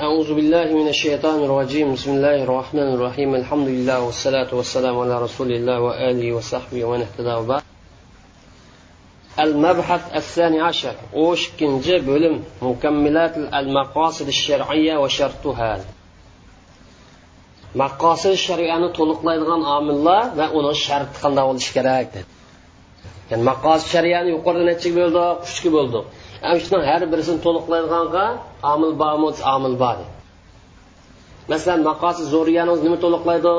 أعوذ بالله من الشيطان الرجيم. بسم الله الرحمن الرحيم. الحمد لله والصلاة والسلام على رسول الله وآله وصحبه ومن اهتدى وبعد. المبحث الثاني عشر. وشكنجي بولم مكملات المقاصد الشرعية وشرطها. maqosid shariani to'liqlaydigan omillar va uni sharti qanday bo'lishi kerak dedi ya'ni maqosid shariani yuqorida necha bo'ldi uchga bo'ldi ana shuni har birisini to'liqlaydiganga omil bormi omil bor masalan maqosi zo'riyaningiz nima to'liqlaydi?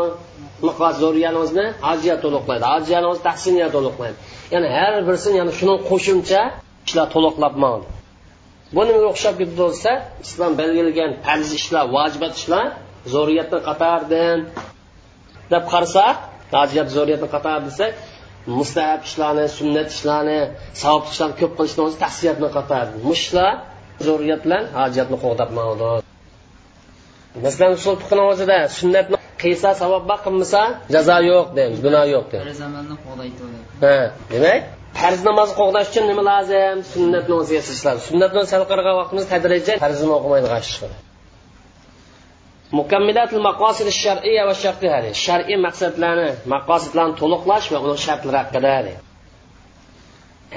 Maqos zo'riyaningizni ajiya to'liqlaydi ajiyanimiz tahsiniya to'liqlaydi. Ya'ni har birisini yani shuni qo'shimcha ishlar to'liqlab mandi bu nimaga o'xshab ketdi bo'lsa islom belgilagan farz ishlar vojibat ishlar zo'riyatni qatoridan deb qarasak hojiyat zo'riyatni qatar desak mustahab ishlarni sunnat ishlarni savob ishlarni ko'p qilishni o'zi tahsiyatni qatori mushlar zo'riyat bilan hojatni qo'g'dab masalan usul fiqni o'zida sunnatni qilsa savob bor qilmasa jazo yo'q deymiz gunoh yo'q deymiz. Ha demak farz namozni qo'g'dash uchun nima lozim? Sunnatni o'ziga lozim sunnatni sal qaragan vaqtimiz tadrijan farzni o'qimaydigan ish mukammilatul maqosid shar'iya va shartiha shar'iy maqsadlarni maqosidlarni to'liqlash va uning shartlari haqida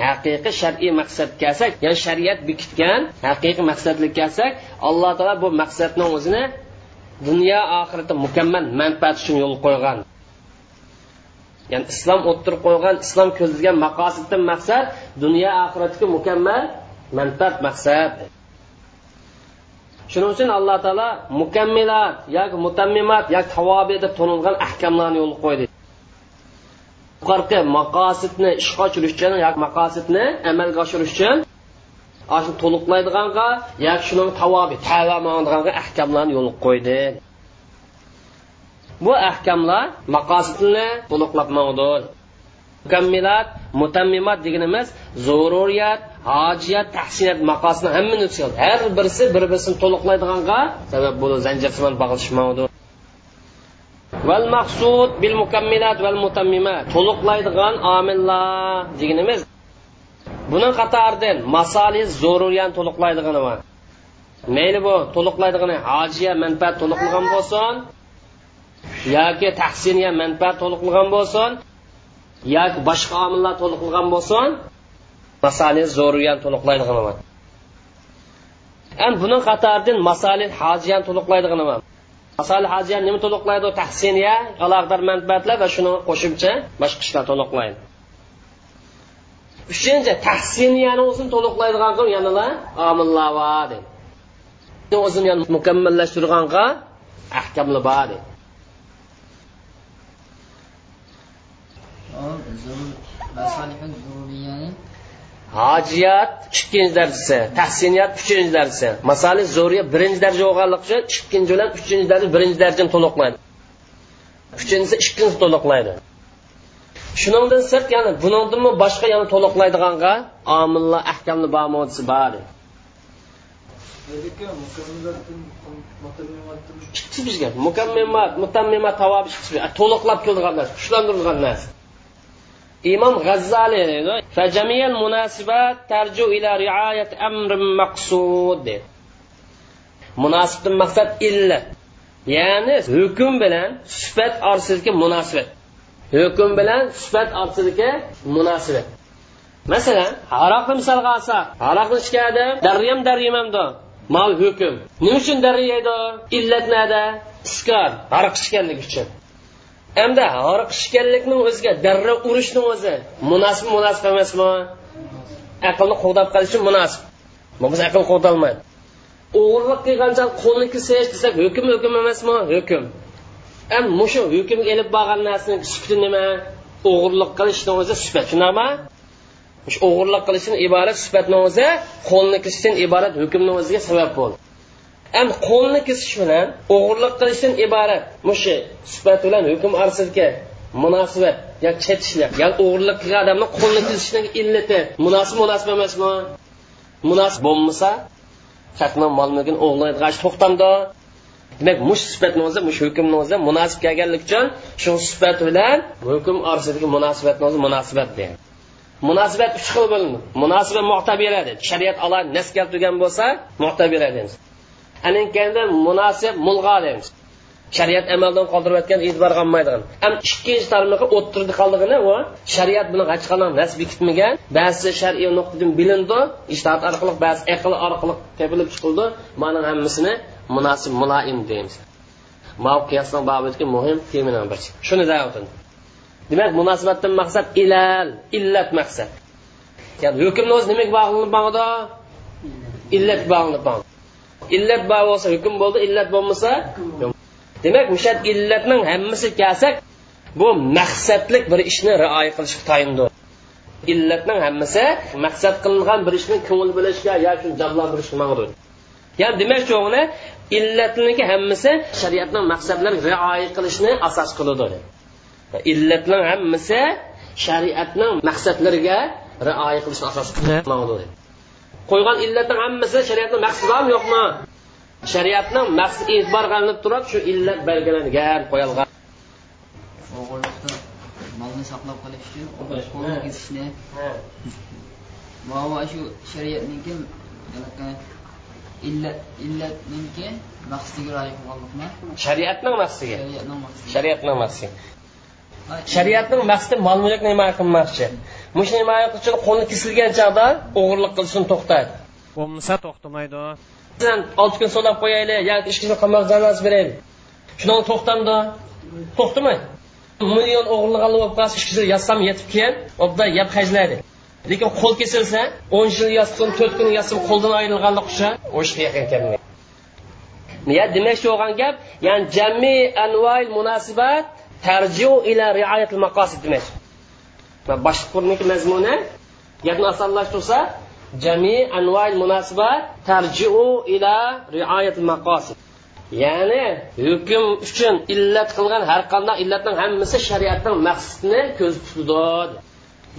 haqiqiy shar'iy maqsad kelsak ya'ni shariat bekitgan haqiqiy maqsadli kelsak alloh taolo bu maqsadni o'zini dunyo oxiratda mukammal manfaat uchun yo'l qo'ygan. Ya'ni islom o'ttirib qo'ygan islom ko'zlagan maqosiddan maqsad dunyo oxiratga mukammal manfaat maqsad. Shuning uchun alloh taolo mukammilat yoki mutammimat yoki tavobi deb to'nilgan ahkamlarni yo'l qo'ydi. Yuqorqi maqosidni ishga oshirish uchun yoki maqosidni amalga oshirish uchun shu to'liqlaydiganga yoki shuning tavobi tavadiganga ahkamlarni yo'l qo'ydi. Bu ahkamlar maqosidni to'liqlab mukammilat mutammimat deganimiz zaruriyat hojiyat tahsiyat maqosini hammani o'tkazadi har birisi bir birisini to'liqlaydiganga sabab bo'ladi zanjirsimon bog'lashmadi val maqsud bil mukammilat val mutammimat to'liqlaydigan omillar deganimiz. Buni qatoridan masali zo'ruriyan to'liqlaydigani. Bor mayli bu to'liqlaydigani hojiya manfaat to'liqlagan bo'lsin yoki tahsiniya manfaat to'liqlagan bo'lsin yoki boshqa omillar to'liqlagan bo'lsin. Masali zo'riyan to'liqlaydigan man ham buni qatoridan masali hojiyan to'liqlaydigan man masali hojiyan nima to'liqlaydi? Tahsiniya aloqador manfaatlar va shuni qo'shimcha boshqa ishlar to'liqlaydi. Uchinchi tahsiniyani o'zini to'liqlaydigan yanalar omillar bor dedi. O'zini mukammallashtirganga ahkamlar bor dedi. Hojiyat ikkinchi darajasi tahsiniyat uchinchi darajasi masalan zo'riya birinchi daraja bo'lganligi uchun ikkinchi bilan uchinchi daraja birinchi darajani to'liqlaydi. Uchinchisi ikkinchisi to'liqlaydi. Shuningdan sirt ya'ni buningdanmi boshqa yana to'liqlaydiganga omillar ahkamli bamodisi bor ikki bizga mukammimat mutammimat tavob to'liqlab kelgan narsa kuchlantirilgan narsa. Imom g'azzali deydi fajamiyal munasibat tarju ila riayat amrin maqsud deydi munosibdan maqsad illat. Ya'ni hukm bilan sifat orasidagi munosabat hukm bilan sifat orasidagi munosabat masalan aroqni misolga olsak aroqni ichgan darriyam darrimamdi mal hukm. Nima uchun darriyaydi illat nada iskor aroq ichganligi uchun. Hamda horiqishganlikning o'ziga darrov urishni o'zi munosib munosib emasmi? Aqlni qo'g'dab qolish uchun munosib bo'lmasa aql qo'g'dolmaydi o'g'irlik qilgancha qo'lni kesish desak hukm hukm emasmi? Hukm. Ham mushu hukmga ilib borgan narsani sifati nima? O'g'irlik qilishni o'zi sifat shundaqmi o'g'irlik qilishdan iborat sifatni o'zi qo'lni kesishdan iborat hukmni o'ziga sabab bo'ldi. Ham qo'lni kesish bilan o'g'irlik qilishdan iborat mushu sifat bilan hukm orasidagi munosabat yo chetishlar yo o'g'irlik qilgan odamni qo'lni kesishning illati munosib munosib emasmi? Munosib bo'lmasa hatman mol mulkini o'g'irlaydigan to'xtamdi demak mush sifatni o'zi mush hukmni o'zi munosib kelganligi uchun shu sifat bilan hukm orasidagi munosabatni o'zi munosabat deydi. Munosabat uch xil bo'lindi munosabat muhtabira deydi shariat alohida nas keltirgan bo'lsa muhtabira deymiz aninkanda munosib mulg'o deymiz. Shariat amaldan qoldirib o'tgan e'tibor qilmaydigan ham ikkinchi tarmoqqa o'ttirdi qoldig'ini u shariat buni hech qanday nasib etmagan ba'zi shar'iy nuqtadan bilindi ishtohat orqali ba'zi aql orqali tepilib chiqildi. Mana hammasini munosib muloim deymiz. Qiyosdan babidagi muhim temadan birisi shuni deyapti demak munosabatdan maqsad ilal illat maqsad. Ya'ni hukmni o'zi nimaga bog'lanib bog'da illat bog'lanib bog'da illat bor bo'lsa hukm bo'ldi illat bo'lmasa demak o'sha illatning hammasi kelsak bu maqsadlik bir ishni rioya qilish tayindir. Illatning hammasi maqsad qilingan bir ishni ko'ngil bilishga yoki jonlantirishga mangdir ya'ni demak uni illatniki hammasi shariatning maqsadlari rioya qilishni asos qiladi. Illatning hammasi shariatning maqsadlariga rioya qilishni asos qiladi. Qo'ygan illatning hammasi shariatning maqsadi bormi yo'qmi? Shariatning maqsadi e'tibor qilinib turib shu illat belgilangan qo'yilgan. O'g'irlikdan molni saqlab qolish uchun qo'lni kesishni va shu shariatniki illat illatniki maqsadiga rioya qilganlikmi shariatning maqsadiga shariatning maqsadi. Shariatning maqsadi. Shariatning maqsadi mol mulkni nima qilmoqchi mushuni nima uchun qo'lni kesilgan chog'da o'g'irlik qilishni to'xtaydi. Bo'lmasa to'xtamaydi. Masalan olti kun so'lab qo'yaylik yoki ish kun qamoq jazosi beraylik. Shuni to'xtamdi. To'xtamaydi million o'g'irlik olib qolsa ish kun yotsam yetib keyin obda yeb hajlaydi lekin qo'l kesilsa o'n yil yotsin to'rt kun yotsin qo'ldan ayrilganlik uchun u ishga yaqin kelmaydi ya demakchi bo'lgan gap ya'ni jami anvoil munosabat tarjiu ila rioyatil maqosid demak boshqa qurniki mazmuni gapni osonlashtirsa jami anvoil munosabat tarjiu ila rioyatil maqosid ya'ni hukm uchun illat qilgan har qanday illatning hammasi shariatning maqsadini ko'z tutadi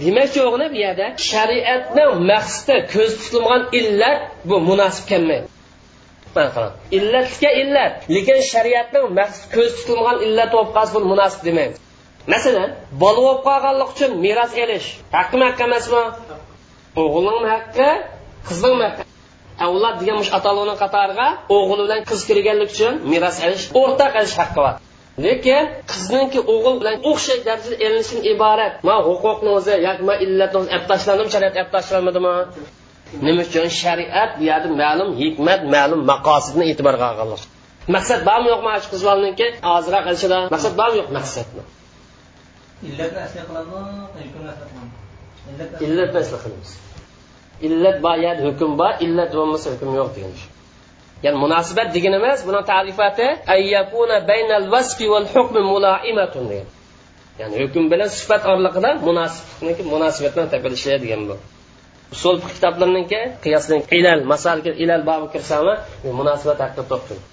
demakchi o'g'li bu yerda shariatning maqsadi ko'z tutilgan illat bu munosib kelmaydi. Illatga illat lekin shariatning maqsad ko'z tutilgan illat bo'lib qolsa bu munosib demaymiz masalan bola bo'lib qolganlik uchun meros elish. Haqqimi haqqi emasmi? O'g'ilning haqqi qizning haqqi. Avlod degan mush ataloni qatoriga o'g'il bilan qiz kirganlik uchun meros elish o'rtaq elish haqqi bor. Lekin qizningki o'g'il bilan o'xshash darajada elinishdan iborat. Ma huquqni o'zi yoki ma illatni o'zi olib tashlandimi shariat olib tashlanmadimi nima uchun? Shariat bu yerda ma'lum hikmat ma'lum maqosidni e'tiborga olganlik. Maqsad bormi yo'qmi shu qiz ozroq qilishida maqsad bormi yo'q maqsadni? Illatni asli qiladimi illatni asli qilamiz. Illat yerda hukm bor illat bo'lmasa hukm yo'q degan ya'ni munosabat degan emas buni tarifati ayyakuna baynal vasfi val hukmi mulaimatun degan ya'ni hukm bilan sifat oraliqida munosibniki munosabatdan topilishi degan bu. Usul kitoblarniki qiyosning ilal masalga ilal bobi kirsami munosabat haqida to'xtaldi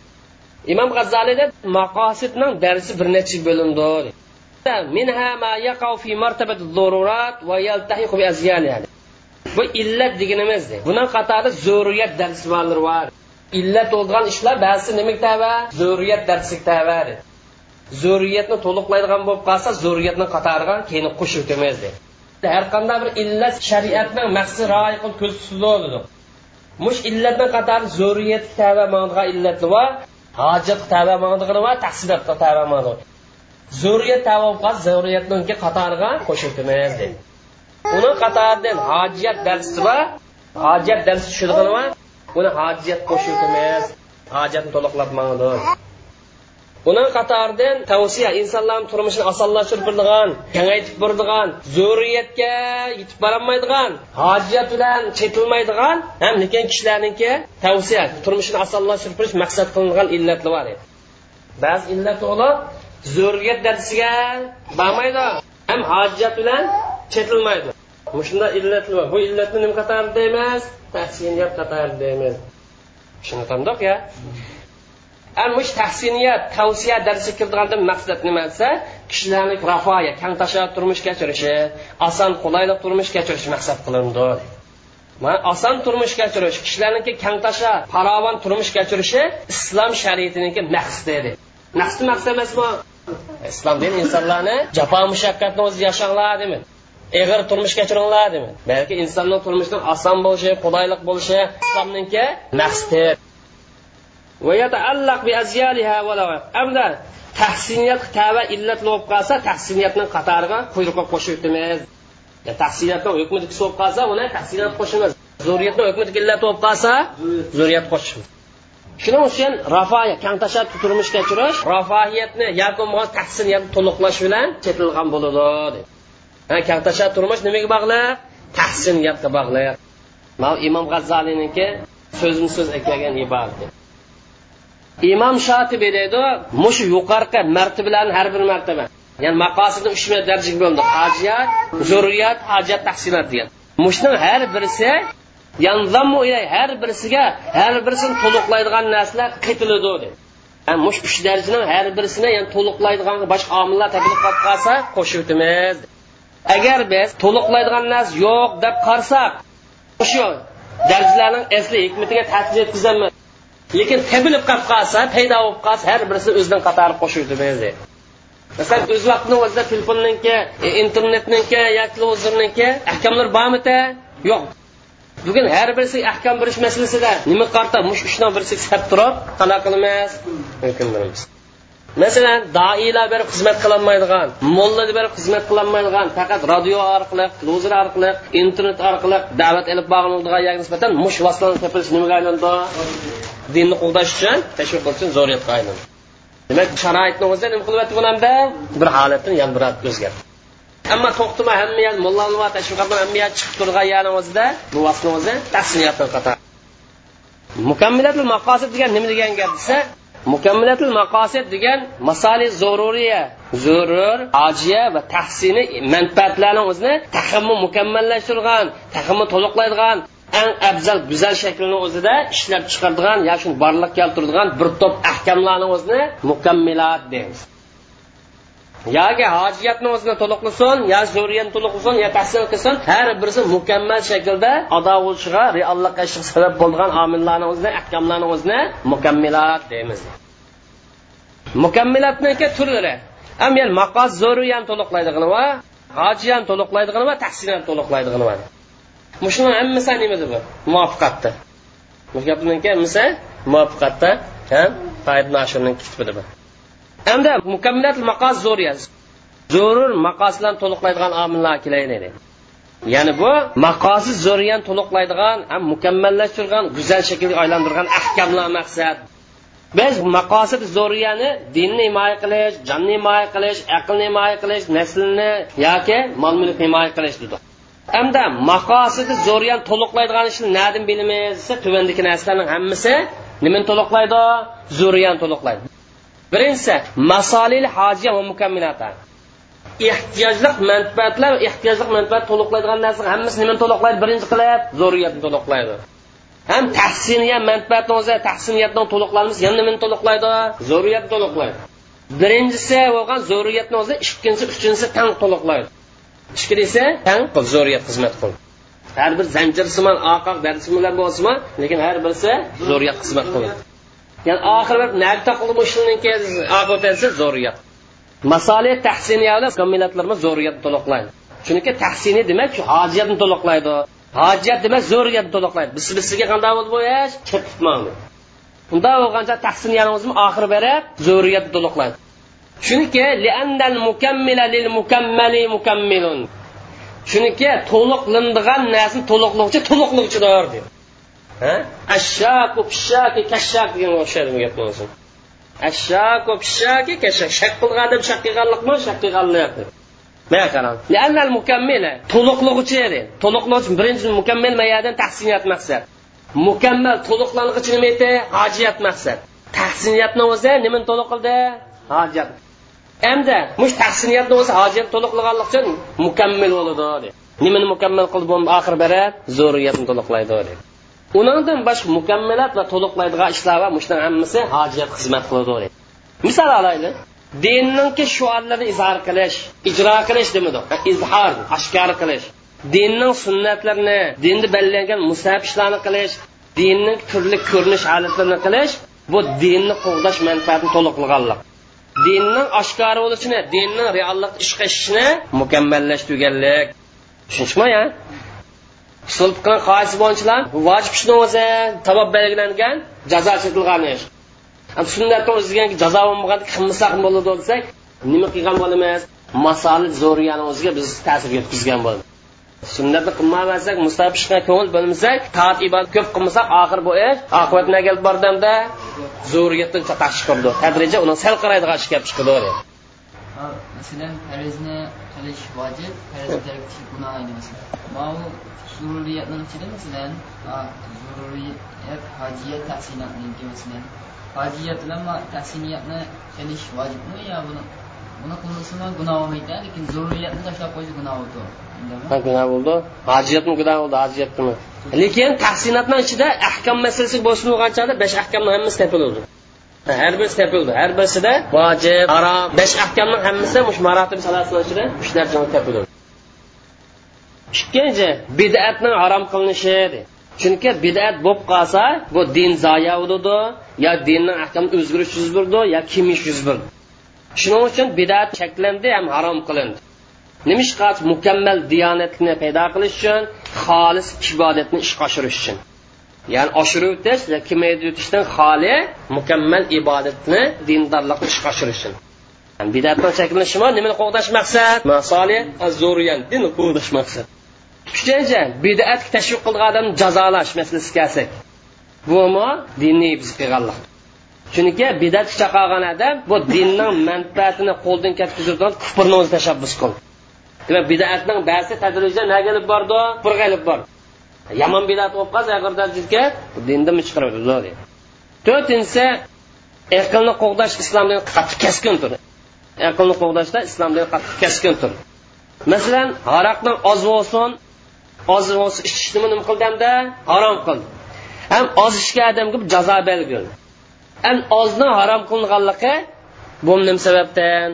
imom g'azzaliyda maqosidning darsi bir necha bo'lindi minha ma yaqau fi martabati zururat va yaltahiqu bi azyaliha bu illat deganimiz buni qatori zurriyat darslari bor illat bo'lgan ishlar ba'zisi nimaga tava zurriyat darsiga tava zurriyatni to'liqlaydigan bo'lib qolsa zurriyatni qatoriga keyin qo'shib o'tamiz har qanday bir illat shariatning maqsadi rioya qilib ko'z tutadi mush illatni qatori zurriyat tava ma'noga illatli va hojat tava ma'noga va tahsilatga tava zurriyat tavobqa bo'lib zurriyatniki qatoriga qo'shib dedi. Uni qatoridan hojiyat darsi va hojiyat darsi tushirgani va uni hojiyat qo'shib o'tamiz hojatni to'liqlab ma'nodir uning qatoridan tavsiya insonlarni turmushini osonlashtirib beradigan kengaytib beradigan zurriyatga yetib borolmaydigan hojiyat bilan chetilmaydigan ham lekin kishilarniki tavsiya turmushini osonlashtirib berish maqsad qilingan illatlar bor edi. Ba'zi illat bo'lib zurriyat darsiga bormaydi. Ham hojat bilan chetilmaydi. Shunda illatli bor bu illatni nima qatorida deymiz? Tahsiniyat qatorida deymiz. Tushunatamiz ya. Mush tahsiniyat tavsiya darsi kirdiganda maqsad nima desa kishilarni rafoya kang tashlab turmush kechirishi oson qulaylik turmush kechirish maqsad qilindi. Oson turmush kechirish kishilarniki kang tasha farovon turmush kechirishi islom shariatiniki maqsadi. Edi maqsad maqsad emasmi? Islom din insonlarni jafo mushaqqatni o'zi yashanglar demadi ig'ir turmush kechiringlar demadi balki insonning turmushining oson bo'lishi qulaylik bo'lishi islomninki maqsadi hamda tahsiniyat tava illat bo'lib qolsa tahsiniyatning qatoriga quyruqqa qo'shib o'tamiz tahsiniyatni hukmida bo'lib qolsa uni tahsiniyat qo'shimiz. Zurriyatni hukmida illat bo'lib qolsa zurriyat qo'shimiz. Shuning uchun rafoya kang tashab turmush kechirish rafohiyatni yoki tahsin to'liqlash bilan chetilgan bo'ladi kang tashab turmush nimaga bog'liq tahsiniyatga bog'liq imom g'azzaliyniki so'zma so'z aytgan iborat imom shotibi deydi mushu yuqorqi martabalarni har bir martaba ya'ni maqosida uch darajaga bo'ldi. Hojiyat zurriyat hojat tahsinat degan. Mushning har birisi har birisiga har birisini to'liqlaydigan narsalar qitiladi dedi. Mush uch darajani har birisini yani to'liqlaydigan boshqa omillar topilib qolib qolsa qo'shib o'tamiz. Agar biz to'liqlaydigan narsa yo'q deb qarasak shu darajalarning asli hikmatiga ta'sir yetkazamiz. Lekin tabilib qolib qolsa paydo bo'lib qolsa har birisi o'zining qatori qo'shib o'tamiz masalan o'z vaqtini o'zida telefonniki e, internetniki yoki televizorniki ahkomlar bormidi yo'q. Bugun har birisi ahkam berish masalasida nima qarta mush ishni birisi sab turib qanaqa qilmas mumkin bilamiz masalan doiylar berib xizmat qilolmaydigan molla berib xizmat qilolmaydigan faqat radio orqali televizor orqali internet orqali da'vat ilib yoki nisbatan mush vositalarni topilish nimaga aylandi? Dinni qo'llash uchun tashviq qilish uchun zo'riyatga aylandi. Demak sharoitni o'zida nima qilyapti bu bir holatdan yana bir o'zgardi ammo to'xtama hamma mullani va tashviqatni hamma chiqib turgan yani o'zida bu vositni o'zi tahsiniyatdan qatar mukammilatul maqosid degan nima degan gap desa mukammilatul maqosid degan masali zaruriya zurur ojiya va tahsini manfaatlarni o'zini taxmi mukammallashtirgan taxmi to'liqlaydigan eng afzal go'zal shaklini o'zida ishlab chiqaradigan yoki shuni borliq keltiradigan bir to'p ahkamlarni o'zini mukammilat deymiz. Yoki hojiyatni o'zini to'liqlasin yo to'liq to'liqlasin yo tahsil qilsin har birisi mukammal shaklda ado bo'lishiga reallikqa sabab bo'lgan omillarni o'zini ahkamlarni o'zini mukammilat deymiz. Mukammilatniki turlari. Ham yani maqos zo'riyani to'liqlaydigani va hojiyani to'liqlaydigani va tahsilani to'liqlaydigani va. Mushuni hammasi nimada bu? Muvaffaqatda bu gapniki hammasi muvofiqatda ibn ashurning kitobida bu. Hamda mukammilat maqos zo'r zo'riya zo'rur maqoslarni to'liqlaydigan omillar kelaydi ya'ni bu maqosi zo'riyan to'liqlaydigan ham mukammallashtirgan go'zal shaklga aylantirgan ahkamlar maqsad. Biz maqosid zo'riyani dinni himoya qilish jonni himoya qilish aqlni himoya qilish naslni yoki mol mulk himoya qilish dedi. Hamda maqosidi zo'riyan to'liqlaydigan ishni nadim bilamiz desa tuvandagi narsalarning hammasi nimani to'liqlaydi? Zo'riyan to'liqlaydi. Birinchisi masolil hojiya va mukammilata ehtiyojliq manfaatlar ehtiyojliq manfaat to'liqlaydigan narsa hammasi nimani to'liqlaydi? Birinchi qilib zo'riyatni to'liqlaydi. Ham tahsiniya manfaatni o'zi tahsiniyatni to'liqlaymiz yana nimani to'liqlaydi? Zo'riyatni to'liqlaydi. Birinchisi bo'lgan zo'riyatni o'zi ikkinchisi uchinchisi tang to'liqlaydi. Ishga desa tang zo'riyat xizmat qil. Har bir zanjirsimon oqoq darsimlar bo'lsinmi lekin har birisi zo'riyat xizmat qiladi. Ya'ni ahir bir narta qilib oqibatasi zo'riyat. Masoli tahsiniyatlar millatlarimiz zo'riyat to'liqlaydi chunki tahsiniy demak shu hojiyatni to'liqlaydi hojiyat demak zo'riyatni to'liqlaydi biz bizga qanday oldu bu ish ketibman unda bo'lgancha tahsini yavlamızın ahir berib zo'riyatni to'liqlaydi chunki li'annal mukammila lil mukammali mukammilun. Chunki to'liqlanadigan narsani to'liqlovchi to'liqlovchidir deydi ashshaku pishaki kashshak degan o'xshaydi bu gapni o'zi ashshaku pishaki kashshak shak qilgan deb shak qilganlikmi shak qilganlik. Deb mana qarang li'annal mukammila. To'liqlovchi edi to'liqlovchi birinchi mukammal mayadan tahsiniyat maqsad. Mukammal to'liqlang'ich nima edi hojiyat maqsad. Tahsiniyatni o'zi nimani to'liq qildi? Hojat. Hamda mush tahsiniyatni o'zi hojat to'liqlaganlik uchun mukammal bo'ladi. Nimani mukammal qilib oxir beradi zo'riyatni to'liqlaydi. dedi undan boshqa mukammalat va to'liqlaydigan ishlar va mushuni hammasi hojat xizmat qiladi misol olayli dinninki shuarlarni izhor qilish ijro qilish demadi. Izhor oshkor qilish. Dinning sunnatlarini dinda belgilangan musab ishlarni qilish dinning turli ko'rinish holatlarini qilish bu dinni qo'g'dash manfaatini to'liqlaganlik. Dinning oshkora bo'lishini dinning reallik ish qilishini mukammallashtirganlik. Tushunishmi ya? Usul qilgan qoidasi bo'yicha vojib ishni o'zi tavob belgilangan jazo chetilgan ish. Sunnatni o'ziga jazo bo'lmagan qilmasak bo'ladi desak nima qilgan bo'lamiz? Masoli zo'riyani o'ziga biz ta'sir yetkazgan bo'lamiz sunnatni qilmasak mustahab ishga ko'ngil bo'lmasak toat ibodat ko'p qilmasak oxir bu ish oqibat nima kelib bordamda zo'riyatdan chatoq chiqirdi tadrijan uni sal qaraydigan ish kelib chiqdi masalan farzni qilish vojib farzni gunoh edi masalan. Mana bu zururiyatni ichida masalan zururiyat hojiyat tahsinatniki masalan hojiyat bilan tahsiniyatni qilish vojibmi yo buni buni qilmasimi gunoh bo'lmaydi lekin zurriyatni tashlab qo'yish gunoh bo'ldi ha gunoh bo'ldi hojiyatmi gunoh bo'ldi hojiyatmi lekin tahsinatni ichida ahkam masalasi bo'ysunilganchada besh ahkamni hammasi topiladi har birisi topildi har birisida vojib harom besh ahkamni hammasi mush maratib salasini ichida uch narsa topiladi ikkinchi bid'atning harom qilinishi chunki bid'at bo'lib qolsa bu din zoya bo'ladi yo dinning ahkami o'zgarish yuz berdi yo kimish yuz berdi shuning uchun bidat cheklandi ham harom qilindi. Nimishqa mukammal diyonatni paydo qilish uchun xolis ibodatni ishga oshirish uchun. Ya'ni oshirib o'tish va xoli mukammal ibodatni dindorlikni ishga oshirish uchun. Bidatdan cheklanishi nimani qo'g'dash maqsad? Masoli dinni qo'g'dash maqsad uchinchi bidatga tashviq qilgan odamni jazolash masalasiga kelsak bumi dinni biz qilganlik chunki bidat chaqirgan odam bu dinning manfaatini qo'ldan ketkazadigan kufrni o'zi tashabbus qildi. Demak bidatning ba'zi tadrijda nega ilib bordi? Kufrga ilib bordi. Yomon bidat bo'lib qolsa darajasiga dindan chiqarib to'rtinchisi aqlni qo'g'dash islomdan qattiq keskin tur aqlni qo'g'dashda islomdan qattiq keskin tur masalan haroqning oz bo'lsin oz bo'lsa ichishni nima qildimda harom qildi. Ham oz ichgan odamga jazo belgildi ham ozni harom qilinganligi bu nim sababdan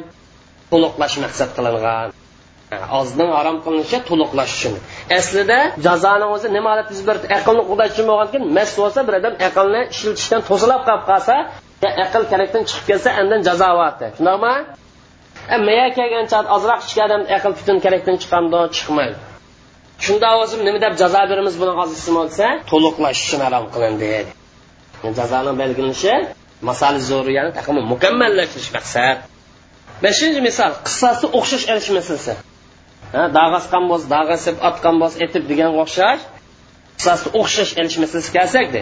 to'liqlash maqsad qilingan. Ozning harom qilinishi to'liqlash uchun. Aslida jazoni o'zi nima holat yuz berdi aqlni qo'llash uchun bo'lgandan mast bo'lsa bir odam aqlni ishlatishdan to'silib qolib qolsa aql kerakdan chiqib kelsa andan jazo bo'lyapti. Shundaqmi miya kelgancha ozroq ichgan odam aql butun kerakdan chiqqanda chiqmaydi. Shunda o'zim nima deb jazo beramiz buni hozir bo'lsa? To'liqlash uchun harom qilindi jazoni belgilanishi masali zo'riyani taqimi mukammallashtirish maqsad. Beshinchi misol qissasi o'xshash erish masalasi. Dag'asqan bo'lsa dag'asib otgan bo'lsa etib deganga o'xshash qissasi o'xshash erish masalasi kelsakda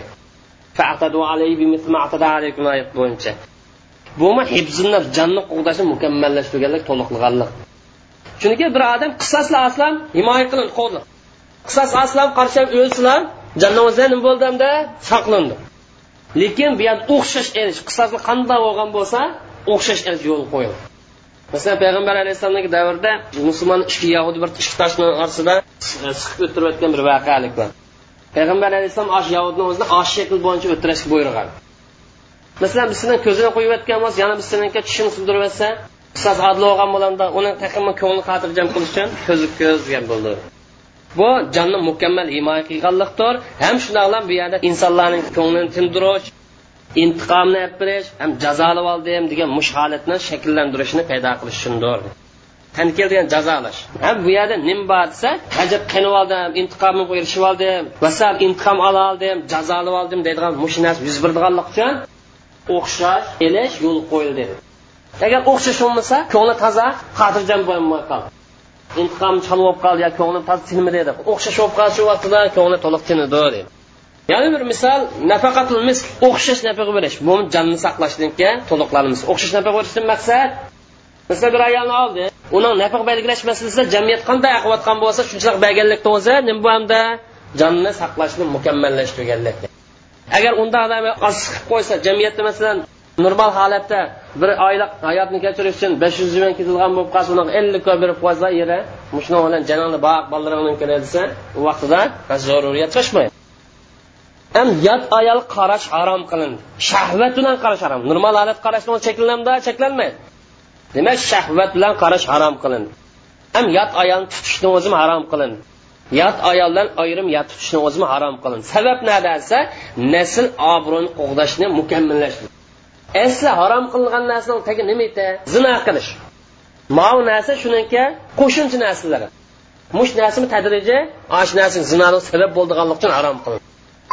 bo'yicha. Bumi hibzini jonni qo'g'dashni mukammallashtirganlik to'liqlaganlik. Chunki bir odam qissasla aslan himoya qilindi qo'ldi qissas aslan qarshi o'lsilar jannatda nima bo'ldi saqlandi. Lekin bu yerda o'xshash elish qissasi qanday bo'lgan bo'lsa o'xshash elish yo'l qo'yildi. Masalan payg'ambar alayhissalomdagi davrida musulmon ikki yahudiy bir ikki toshni orasida e, siqib o'tirayotgan bir voqealik bor. Payg'ambar alayhissalom osh yahudni o'zini osh shakl bo'yicha o'tirishga buyurgan. Masalan biz sizdan ko'zini qo'yib yotgan bo'lsa yana biz sizniki tushini sindirib qisas adli bo'lgan bo'landa uni taqimi ko'ngli xotirjam qilish uchun ko'zi ko'z degan bo'ldi. Bu jonni mukammal himoya qilganlikdir. Ham shundoqlam bu yerda insonlarning ko'nglini tindirish intiqomni berish ham jazolab oldim degan mush holatni shakllantirishni paydo qilish uchundir tankel degan jazolash ha bu yerda nim bor desa ajab qinib oldim intiqomimga erishib oldim vasal intiqom ola oldim jazolab oldim deydigan mush narsa yuz berdiganlik uchun o'xshash elish yo'l qo'yildi. dedi agar o'xshash bo'lmasa ko'ngli toza xotirjam bo'lmay qoldi intiqom chalib olib qoldi yo ko'nglim toza tinmidi deb. O'xshash bo'lib qolsa shu vaqtida ko'ngli to'liq tinidi dedi yana bir misol nafaqatul misk o'xshash nafaqa berish bu jonni saqlashniki to'liqlanimiz o'xshash nafaqa berishdan maqsad misol bir ayolni oldi. Uning nafaqa belgilash masalasida jamiyat qanday aqiyotgan bo'lsa shunchalik berganlikda o'zi nima bu hamda? Jonni saqlashni mukammallashtirganlik agar unda odam oz qilib qo'ysa jamiyatda masalan normal holatda bir oylik hayotni kechirish uchun besh yuz yuan ketilgan bo'lib qolsa unaqa ellik ko'p berib qo'ysa yeri shuni bilan janoni boq bolalaringni desa u vaqtida zaruriyat qilishmaydi. Ham yot ayol qarash harom qilindi. Shahvat bilan qarash harom. Normal holat qarashdan cheklanamda cheklanmaydi. Demak shahvat bilan qarash harom qilindi. Ham yot ayolni tutishni o'zi harom qilindi. Yot ayoldan ayrim yot tutishni o'zi harom qilindi. Sabab nada desa nasl obro'ni qo'g'dashni mukammallashtirish asli harom qilingan narsaning tagi nima edi? Zino qilish. Mau narsa shuniki qo'shimcha narsalari mush narsani tadrijiy shu narsa zinoga sabab bo'lganligi uchun harom qilindi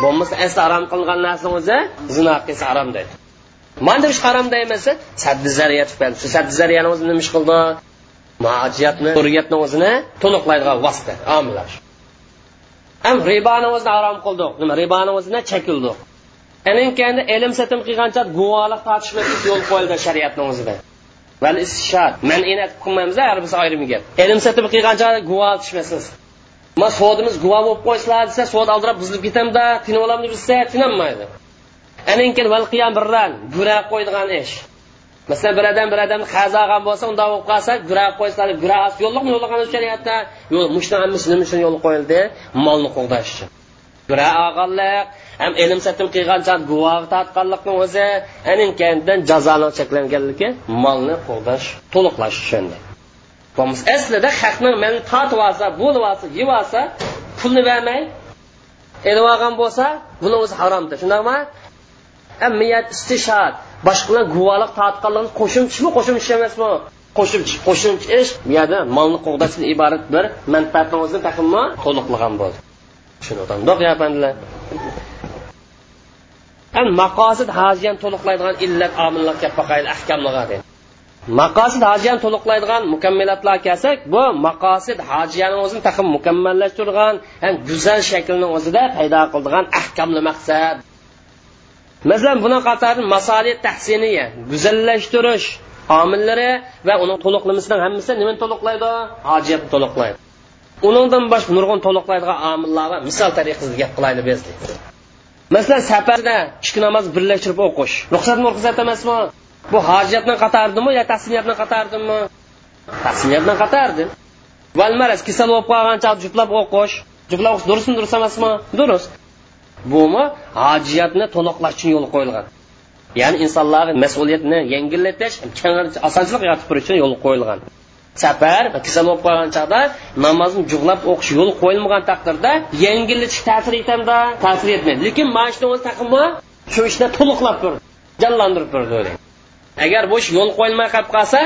bo'lmasa asli harom qilingan narsani o'zi zino qilsa harom deydi. Mana ish harom deymasa saddi zariyat shu saddi zariyani o'zi nima ish qildi? Majiyatni hurriyatni o'zini to'liqlaydigan vosita omillar. Ham riboni o'zini harom qildik. Nima riboni o'zini chekildik. Anin ilm satim qilgancha guvohlik tortishmaslik yo'l qo'yildi shariatni o'zida. Val istishod man inat qilmaymiz har birisi ayrim gap ilm satim qilgancha guvoh tushmasiz ma sodimiz guvoh bo'lib qo'ysizlar desa sod aldirab buzilib ketamda tinib olamni bilsa tinolmaydi. Aninkin keyin val qiyam birran gura qo'ydigan ish. Masalan bir odam bir odamni qazag'an bo'lsa unda bo'lib qolsa gura qo'ysalar gura yo'lliqmi yo'lliqan shariatda? Yo'q mushuni hammasi nima uchun yo'l qo'yildi molni qo'g'dash uchun. Gura olganlik ham ilm satim qilgancha guvoh tortganlikni o'zi anin jazoni cheklanganligi molni qo'g'dash to'liqlash uchun aslida haqni man tortib olsa bo'lib olsa yeb olsa pulni bermay elib olgan bo'lsa buni o'zi haromdir. Shundaqmi miyat istishod boshqalar guvohlik tortganligini qo'shimchimi qo'shimcha emasmi? Qo'shimcha qo'shimcha ish bu yerda molni qo'g'dashdan iborat bir manfaatni o'zini taqimmi to'liqlagan bo'ldi. Tushunadiq yapandilar maqosid hajiyani to'liqlaydigan illat omillar kelib boqayli ahkamlarga deydi maqosid hojiyani to'liqlaydigan mukammilatlar kelsak bu maqosid hojiyani o'zini taqim mukammallashtirgan ham go'zal shaklni o'zida paydo qildigan ahkamli maqsad. Masalan buni qatori masoli tahsiniya go'zallashtirish omillari va uni to'liqlimisining hammasi nimani to'liqlaydi? Hojiyatni to'liqlaydi. Uningdan boshqa nurg'un to'liqlaydigan omillar misol tariqasida gap qilaylik biz. Masalan safarda ikki namoz birlashtirib o'qish. Ruxsatmi ruxsat emasmi bu hojatni qatardimi yo tahsiniyatni qatardimi tahsiniyatni qatardi. Valmaras kasal bo'lib qolgancha juplab o'qish. Juplab o'qish durustmi durust emasmi? Durust. Bumi hojiyatni to'liqlash uchun yo'l qo'yilgan. Ya'ni insonlarga mas'uliyatni yengillatish osonchilik yaratib turish uchun yo'l qo'yilgan. Safar kasal bo'lib qolgan chog'da namozni jug'lab o'qish yo'li qo'yilmagan taqdirda yengillatish ta'sir etadi ta'sir etmaydi. Lekin mana shuni o'zi taqimi shu ishni to'liqlab turdi jonlantirib turdi agar bu ish yo'l qo'yilmay qolib qolsa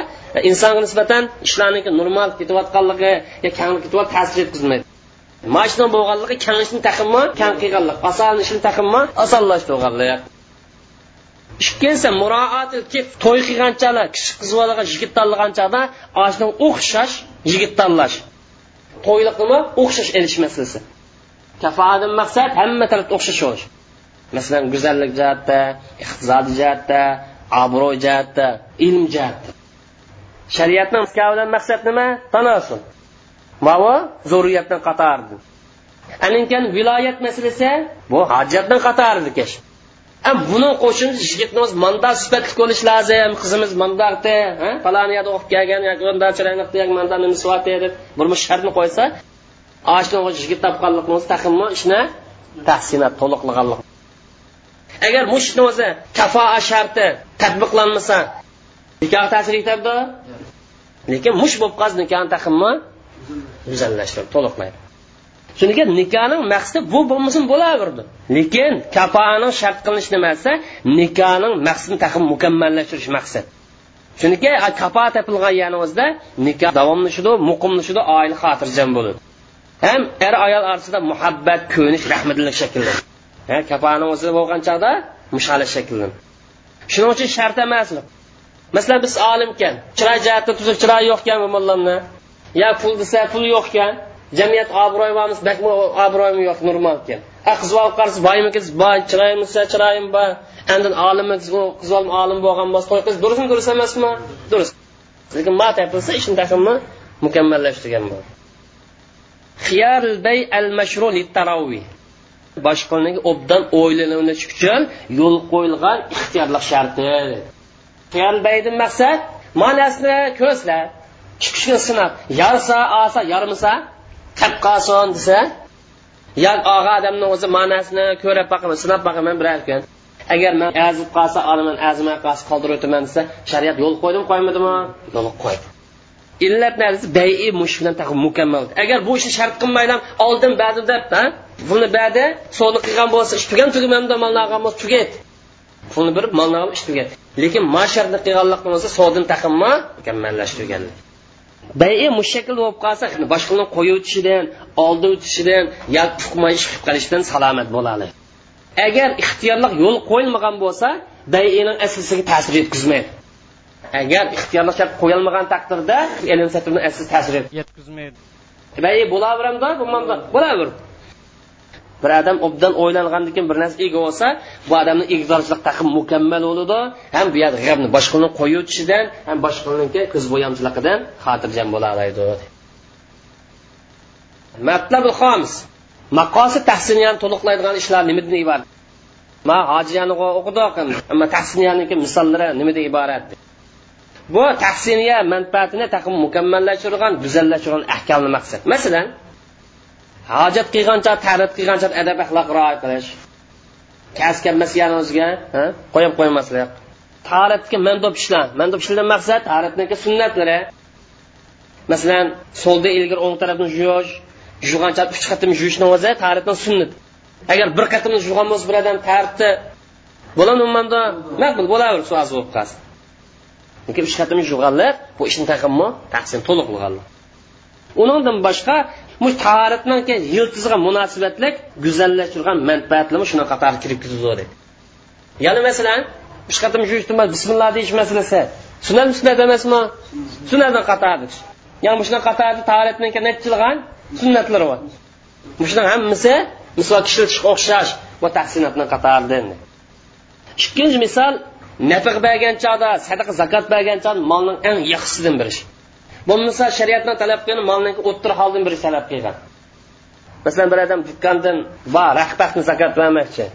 insonga nisbatan ishlarni normal ketayotganligi yo kanglik ketyapti ta'sir yetkazmaydi. Mashina bo'lganligi kangishni taqimi kang qilganlik oson ishni taqimi osonlashtirganlik ikkinchisi muroat to'y qilganchalar kishi qiz bolaga yigit tanlaganchada ashuni o'xshash yigit tanlash to'yliqnimi? O'xshash elish masalasi. Kafoatdan maqsad hamma tarafda o'xshash bo'lish. Masalan go'zallik jihatda iqtisodiy jihatda obro' jihatda ilm jihatda. Shariatni kavdan maqsad nima? Tanosul mavu zurriyatdan qatordi aninkan viloyat masalasi bu hojatdan qatordi buni qo'shimcha o'zi manda sifatli bo'lishi lozim. Qizimiz mandaqda falon yerda o'qib kelgan yoki unda chiroyli manda nima sifati deb bir shartni qo'ysa ashni yigit topganlikni o'zi taqimmi ishni tahsinat to'liqlaganlik. Agar mushni o'zi kafoa sharti tadbiqlanmasa nikoh ta'sir etadi lekin mush bo'lib qolsa nikohni taqimmi go'zallashtirib to'liqlaydi chunki nikohning maqsadi bu bo'lmasin bo'laverdi. Lekin kafoaning shart qilinish nimasi nikohning maqsadini taqim mukammallashtirish maqsad. Chunki kafo topilgan yani o'zida nikoh davomlashidi muqimlashidi oila xotirjam bo'ladi. Ham er ayol orasida muhabbat ko'nish rahmatlik shakllanadi kapani o'zida bo'lgan chog'da mushali shakllan shuning uchun shart emas masalan biz olimkan chiroy jihatda tuzib chiroyi yo'qkan mo'llamni. Yo pul desa pul yo'qkan. Jamiyat obro'yimiz bakmi obro'yim yo'q normal ekan qiz olib qarasa boymikiz boy chiroyim desa chiroyim bor. Andin olimiz qiz olim olim bo'lgan bo'lsa to'y qiz durustmi durust emasmi? Durust. Lekin ma topilsa ishni taqimmi mukammallashtirgan bo'ldi. Xiyar bay al mashru taravih boshqalarga obdan o'ylanish uchun yo'l qo'yilgan ixtiyorlik sharti. Baydan maqsad ma'nosini ko'zla chiqishni sinab yarsa olsa yarmisa qilib qolsin desa yo og'a odamni o'zi ma'nosini ko'rib boqaman sinab boqaman birar kun agar man azib qolsa olaman azimay qolsa qoldirib o'taman desa shariat yo'l qo'ydimi qo'ymadimi? Yo'l qo'ydi. Illat narsa bayi mush bilan mukammal agar bu ishni shart qilmaydan oldin ba'di deb ha? Buni ba'di sovni qilgan bo'lsa ish tugan tugamanda molni olgan bo'lsa tugaydi. Pulni berib molni olib ish tugaydi. Lekin masharni qilganlik bo'lsa sovdin taqimmi mukammallashtirganlik. Bayi mushakil bo'lib qolsa boshqani qo'yib o'tishidan oldi o'tishidan yoki ish qilib qolishidan salomat bo'ladi. Agar ixtiyorlik yo'l qo'yilmagan bo'lsa bayining aslisiga ta'sir yetkazmaydi. Agar ixtiyorli shart qo'yilmagan taqdirda ilm ta'sir yetkazmaydi. Bayi bo'laveramda bo'lmamda bo'laver bir odam obdan o'ylangandan keyin bir narsa ega bo'lsa bu odamni igdorchilik taqim mukammal bo'ladi. Ham bu yerda g'amni boshqani qo'yuvchishidan ham boshqaniki ko'z bo'yamchiligidan xotirjam bo'la oladi matlabul xomis maqosi tahsiniyani to'liqlaydigan ishlar nimadan iborat? Ma hojiyani o'qidik ammo tahsiniyaniki misollari nimadan iborat? Bu tahsiniya manfaatini taqim mukammallashtirgan go'zallashtirgan ahkamni maqsad. Masalan hojat qilgancha ta'rif qilgancha adab axloq rioya qilish. Kas kelmasgan o'ziga qo'yib qo'ymaslik. Tarifga mandob ishlar mandob ishlardan maqsad tarifniki sunnatlari. Masalan so'lda ilgari o'ng tarafni yuvish yuvgancha uch qatim yuvishni o'zi tarifni sunnat. Agar bir qatim yuvgan bo'lsa bir odam tarifni bo'ladimi manda maqbul bo'laver o'z bo'lib qolsin. Lekin uch qatim yuvganlar bu ishni taqimmi? Taqsim to'liq qilganlar undan boshqa bu tahoratdan keyin yiltizga munosibatlik go'zallashtirgan manfaatlarni shuni qatori kirib ketadi yana masalan uch qatim bismillah deyish masalasi sunnat sunnat emasmi sunnatdan qatori ya'ni shunaqa qatorda tahoratdan keyin sunnatlar bor. Shuning hammasi misol ishlatishga o'xshash bu tahsinatdan qatoridan ikkinchi misol nafiq bergan chog'da sadaqa zakot bergan chog'da molning eng yaxshisidan birish. Bo'lmasa shariatni talab qilgan molni o'ttir holdan biri talab qilgan. Masalan bir odam dukkandan va rahbatni zakot bermoqchi.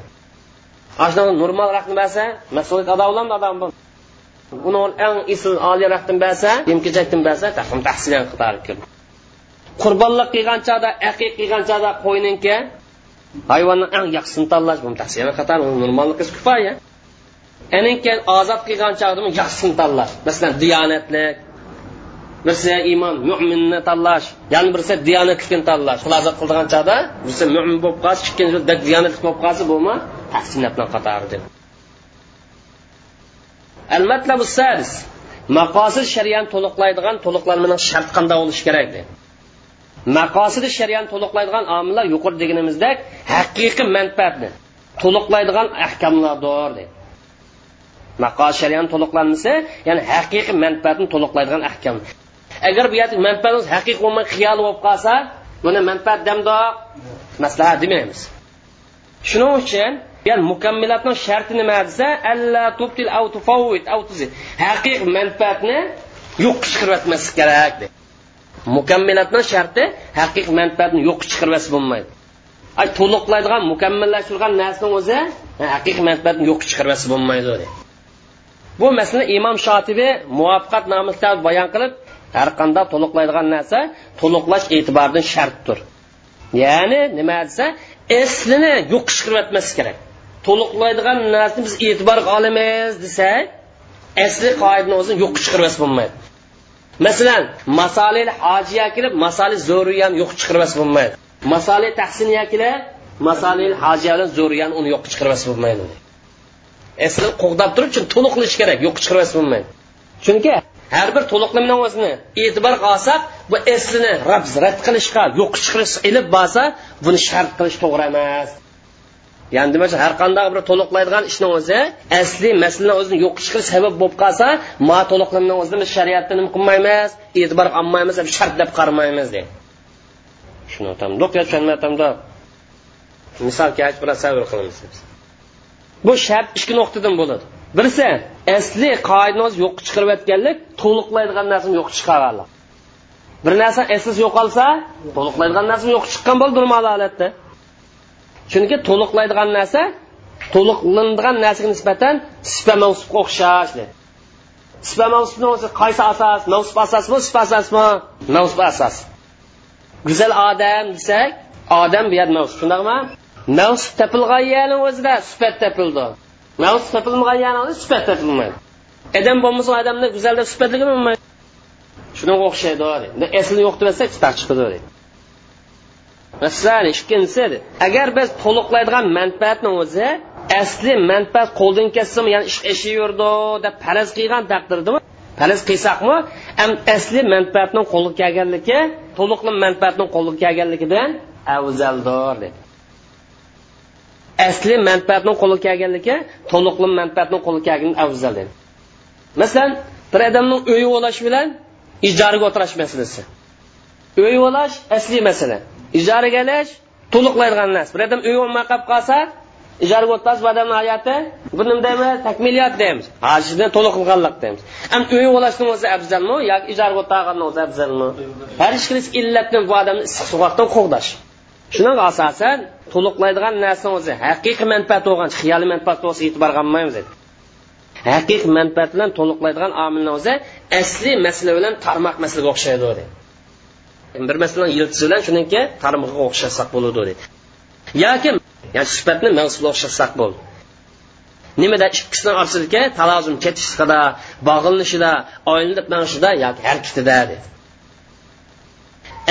Ana normal rahni bersa mas'uliyat ado qiladi odam bu. Uni eng isl oliy rahdan bersa yemkejakdan bersa tahsin tahsin kirdi qurbonlik qilgan chog'da aqiq qilgan chog'da qo'yninki hayvonni eng yaxshisini tanlash bu tahsin qator normallik kifoya aninki ozod qilgan chog'da yaxshisini tanlash masalan diyonatlik birisi iymon mo'minni tanlash. Yana birisi diyonatlikni tanlash. Xulosa qildigan chog'da birisi mo'min bo'lib qolsa ikkinchi diyonatlik bo'lib qolsa bo'lma tahsinatni qatori deb. Al matlabu sadis maqosid shariani to'liqlaydigan to'liqlanmaning shart qanday bo'lishi kerak deb. Maqosidi shariani to'liqlaydigan omillar yuqori deganimizdek haqiqiy manfaatni to'liqlaydigan ahkamlardir deb. Maqos shariani to'liqlanmasa ya'ni haqiqiy manfaatni to'liqlaydigan ahkam. Agar bu yerda manfaatimiz haqiqiy bo'lmay xiyol bo'lib qolsa buni manfaat damdoq maslahat demaymiz. Shuning uchun ya'ni mukammilatning sharti nima desa alla tubtil av tufawwit av tuzi. Haqiqiy manfaatni yo'q chiqarib kerak de. Mukammilatning sharti haqiqiy manfaatni yo'q chiqirmas bo'lmaydi. Ay to'liqlaydigan mukammallashtirgan narsani o'zi haqiqiy manfaatni yo'q chiqirmas bo'lmaydi bu masala imom shotibi muvaffaqat nomli bayon qilib har qanday to'liqlaydigan narsa to'liqlash e'tiboridan shartdir. Ya'ni nima desa eslini yo'q chiqarib kerak. To'liqlaydigan narsani biz e'tiborga olamiz desak asli qoidani o'zini yo'q chiqarib bo'lmaydi. Masalan masalil hojiya kelib masali zo'riyani yo'q chiqirmas bo'lmaydi. Masali tahsiniya kelib masalil hojiya bilan zo'riyani uni yo'q chiqirmas bo'lmaydi. Asli qo'g'dab turib chun to'liqlash kerak yo'q chiqirmas bo'lmaydi. Chunki har bir to'liqlamani o'zini. E'tiborga olsak bu eslini rad qilishga yo'q chiqarish ilib borsa buni shart qilish to'g'ri emas. Ya'ni demak har qanday bir to'liqlaydigan ishni o'zi asli masalani o'zini yo'q chiqarish sabab bo'lib qolsa ma to'liqlamani o'zini biz shariatda nima qilmaymiz e'tibor olmaymiz shart deb qaramaymiz deydi shuni tamdoq yo tushunmatamda misol kelib bir sabr qilamiz bu shart ikki nuqtadan bo'ladi. Birisi asli qoidamiz yo'q chiqarib yotganlik to'liqlaydigan narsani yo'q chiqarganlik bir narsa eslisi yo'qolsa to'liqlaydigan narsa yo'q chiqqan bo'ldi normal holatda chunki to'liqlaydigan narsa to'liqlanadigan narsaga nisbatan sifa mavsufga o'xshash sifa mavsufni o'zi qaysi asos mavsuf asosmi sifa asosmi mavsuf asos go'zal odam desak odam bu yer mavsuf. Shundaqmi mavsuf topilgan yerni o'zida sifat topildi. Mavsuf topilmagan yerni sifat topilmaydi odam bo'lmasa odamni go'zal deb sifatlaga bo'lmaydi. Shunga o'xshaydi asli yo'q deb chiqib chiqadi masalan ikkinchisi agar biz to'liqlaydigan manfaatni o'zi asli manfaat qo'ldan ketsami yana ish eshaverdi deb faraz qilgan taqdirda faraz qilsakmi asli manfaatning qo'lga kelganligi to'liqli manfaatning qo'lga kelganligi bilan afzaldir dedi asli manfaatning qo'li kelganligi to'liqli manfaatning qo'li kelgani afzal dedi. Masalan bir odamning uyi o'lash bilan ijaraga o'tirish masalasi. Uy o'lash asli masala. Ijaraga olish to'liqlaydigan narsa bir odam uy olmay qolib qolsa ijaraga o'tmas bu odamni hayoti bu nima deymiz? Takmiliyat deymiz. Hajni to'liq qilganlik deymiz. Ham uy olashni o'zi afzalmi yoki ijaraga o'tirganni o'zi afzalmi? Har ikkalasi illatni bu odamni issiq suvoqdan qo'g'dash shuning asosan to'liqlaydigan narsa o'zi haqiqiy manfaat bo'lgan xiyoliy manfaat bo'lsa e'tibor qilmaymiz haqiqiy manfaat bilan to'liqlaydigan omilni o'zi asli masala bilan tarmoq masalaga o'xshaydi dedi. Bir masalan yiltisi bilan shuniki tarmoqqa o'xshatsak bo'ladi dedi. Yoki yani sifatni mavsuga o'xshatsak bo'ldi. Nimada ikkisini orasidagi talozum ketishida bog'linishida oylinib manishida yoki harakatida dedi.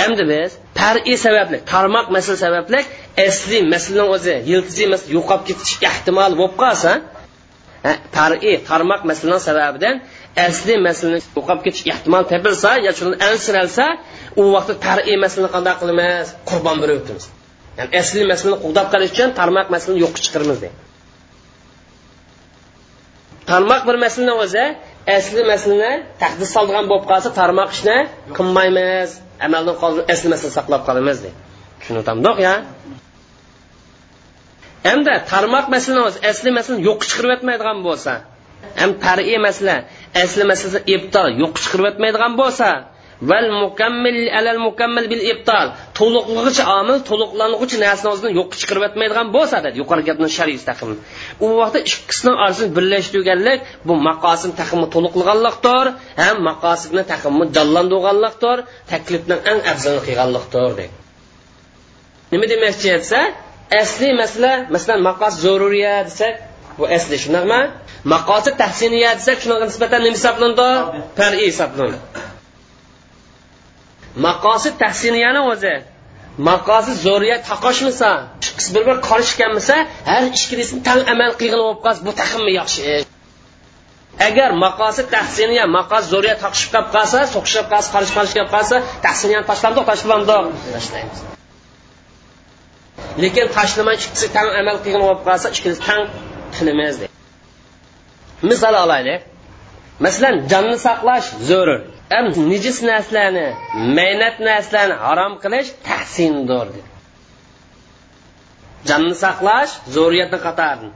Endi biz pari sababli tarmoq masala sababli asli masalani o'zi yiltizi masala yo'qolib ketish ehtimoli bo'lib qolsa pari tarmoq masalani sababidan asli masalani yo'qolib ketish ehtimoli topilsa yo shuni ansiralsa u vaqtda pari masalani qanday qilamiz? Qurbon berib o'tamiz. Ya'ni asli masalani qo'g'dab qolish uchun tarmoq masalani yo'qqa chiqaramiz deydi tarmoq bir masalani o'zi asli masalani taqdis soldigan bo'lib qolsa tarmoq ishni qilmaymiz. Amaldan qoldi asli saqlab qolamiz deydi tushuntamdiq ya. Hamda tarmoq masalan asli masalani yo'qqa chiqirib o'tmaydigan bo'lsa ham tariy masala asli masalasi ibtol yo'qqa chiqirib o'tmaydigan bo'lsa val mukammil alal mukammil bil ibtal. To'liqlig'icha omil to'liqlanuvchi narsani o'zini yo'qqa chiqarib o'tmaydigan bo'lsa dedi. Yuqori gapni shariy taqim u vaqtda ikkisini orasini birlashtirganlik bu maqosim taqimi to'liqlaganlikdir ham maqosidni taqimi jonlantirganlikdir taklifni eng afzal qilganliqdir dedi. Nima demoqchi desa asli masala masalan maqos zaruriya desak bu asli shundaqmi maqosid tahsiniya desak shunaqa nisbatan nima hisoblanadi? Far'iy hisoblanadi. Maqosid tahsiniyani o'zi. Maqosid zo'riyat taqoshmasa ikkisi bir bir qorishganmisa har ikkilisini tan amal qilgan bo'lib qolsa bu taqimmi yaxshi? Agar maqosid tahsiniya maqos zo'riyat taqishib qolib qolsa so'qishib qolsa qarish qarish qolib qolsa tahsiniyani tashlamdoq tashlamdoq tashlaymiz lekin tashlamay ikkisi tan amal qilgan bo'lib qolsa ikkisi tan qilamiz misol olaylik. Masalan jonni saqlash zarur nijis narsalarni maynat narsalarni harom qilish tahsindir. Dedi jonni saqlash zo'riyatni qatori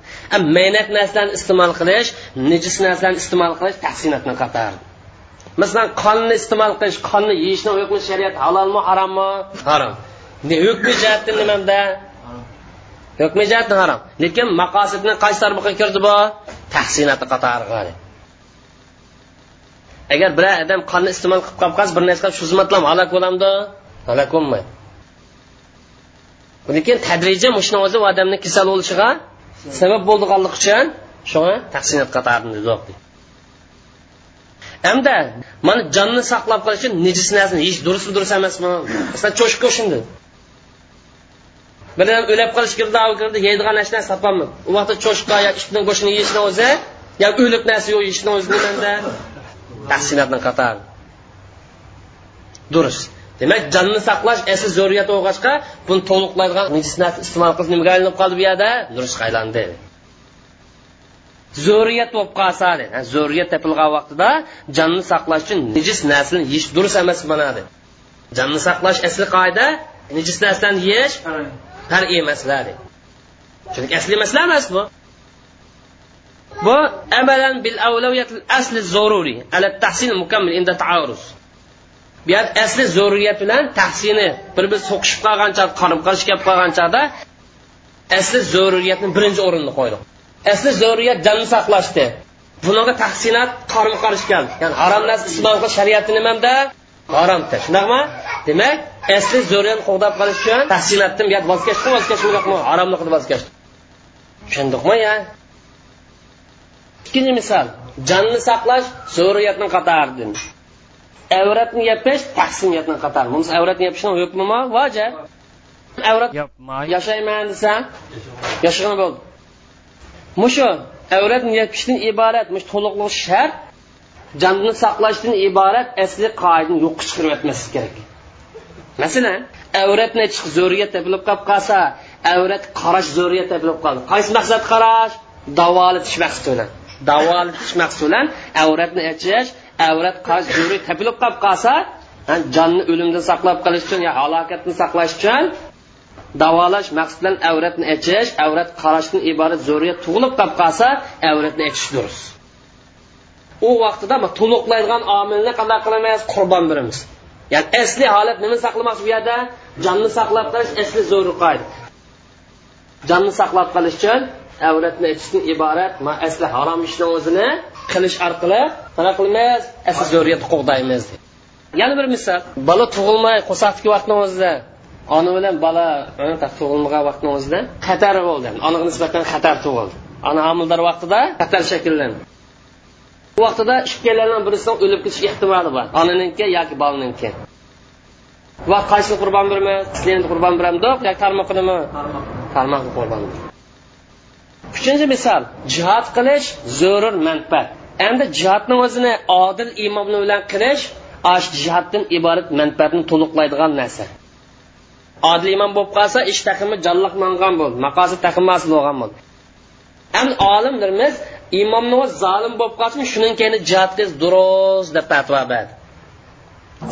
maynat narsalarni iste'mol qilish nijis narsalarni iste'mol qilish tahsinatni qatori masalan qonni iste'mol qilish qonni yeyishni hukmi shariat halolmi harommi harom hukmi jihati nimada hukmi jihati harom. Lekin maqosidni qaysi tarmoqqa kirdi bu? Tahsinati qatoriga agar biror odam qonni iste'mol qilib qolib qolsa bir narsa shu xizmatlar halok bo'lamdi halok bo'lmaydi lekin tadrijan mushuni o'zi odamni kasal bo'lishiga sabab bo'ldiganligi uchun shunga taqsinat qatorini hamda mana jonni saqlab qolish uchun nejis narsani yeyish durustmi durust emasmi? Masalan cho'shqa shunday bir odam o'lib qolish kirdi kirdi yeydigan narsa topolmadi u vaqtda cho'shqa yo itni go'shtini yeyishni o'zi yo o'lik narsa yo'q yeyishni o'zi nimanda tahsinatni qatar. Durust. Demak jonni saqlash asli zo'riyat bo'lg'achqa buni to'liqlaydigan nejis narsa iste'mol qilib nimaga aylanib qoldi bu yerda? Durustga aylandi zo'riyat bo'lib qolsa dedi. Zo'riyat topilgan vaqtida jonni saqlash uchun nejis narsani yeyish durust emas mana dedi jonni saqlash asli qoida nejis narsani yeyish masala dedi. Chunki asli masala emas bu bu amalan bil avlaviyat asli zaruri ala tahsin mukammal inda taaruz bu yer asli zaruriyat bilan tahsini bir bir so'qishib qolgan chog'da qarim qarish kelib qolgan chog'da asli zaruriyatni birinchi o'ringa qo'ydik asli zaruriyat jonni saqlashdi. Bunaqa tahsinat qarim qarish keldi. Ya'ni harom narsa islom shariati nimada haromda shundaqmi? Demak asli zo'riyat qo'g'dab qolish uchun tahsinatdan bu voz kechdi voz kechmi yo'qmi haromliqni voz kechdi. Tushundikmi ya? İkkinchi misol jonni saqlash zo'riyatni qatoridan avratni yopish tahsiniyatni qatori bunisi avratni yopishni hukmimi vojib avrat yashayman desa yashagan bo'ldi mushu avratni yopishdan iborat mush to'liqlik shart jonni saqlashdan iborat asli qoidani yo'qqa chiqarib o'tmaslik kerak masalan avratni zo'riyat topilib qolib qolsa avrat qarash zo'riyat topilib qoldi qaysi maqsad qarash davolatish maqsadi bilan davolatish maqsulan avratni achish avrat qarash zo'riy topilib qolib qolsa jonni o'limdan saqlab qolish uchun yo halokatni saqlash uchun davolash maqsad bilan avratni achish avrat qarashdan iborat zo'riyat tug'ilib qolib qolsa avratni achish durust. U vaqtida to'liqlaydigan omilni qanday qilamiz? Qurbon beramiz ya'ni asli holat nima saqlamoqchi bu yerda? Jonni saqlab qolish asli zo'r qoida jonni saqlab qolish uchun avratni ichishdan iborat asli harom ishni o'zini qilish orqali nima qilmaymiz asli zo'riyatni qo'g'daymiz. Yana bir misol bola tug'ilmay qo'saqdagi vaqtni o'zida ona bilan bola tug'ilmagan vaqtni o'zida xatar bo'ldi. Onaga nisbatan xatar tug'ildi. Ona homildor vaqtida xatar shakllandi. Bu vaqtida ikkalaridan birisidan o'lib ketish ehtimoli bor. Onaniki yoki bolaniki va qaysini qurbon beramiz qurbon beramdiq yoki tarmoqinimi tarmoqni qurbon uchinchi misol. Jihod qilish zarur manfaat. Endi jihodni o'zini odil imom bilan qilish osh jihoddan iborat manfaatni to'liqlaydigan narsa. Odil imom bo'lib qolsa ish taqimi jonliqlangan bo'ldi maqosid taqimi hosil bo'lgan bo'ldi. Endi olimlarimiz imomni zolim bo'lib qolsin shuning keyin jihod qilish durust deb fatvo berdi.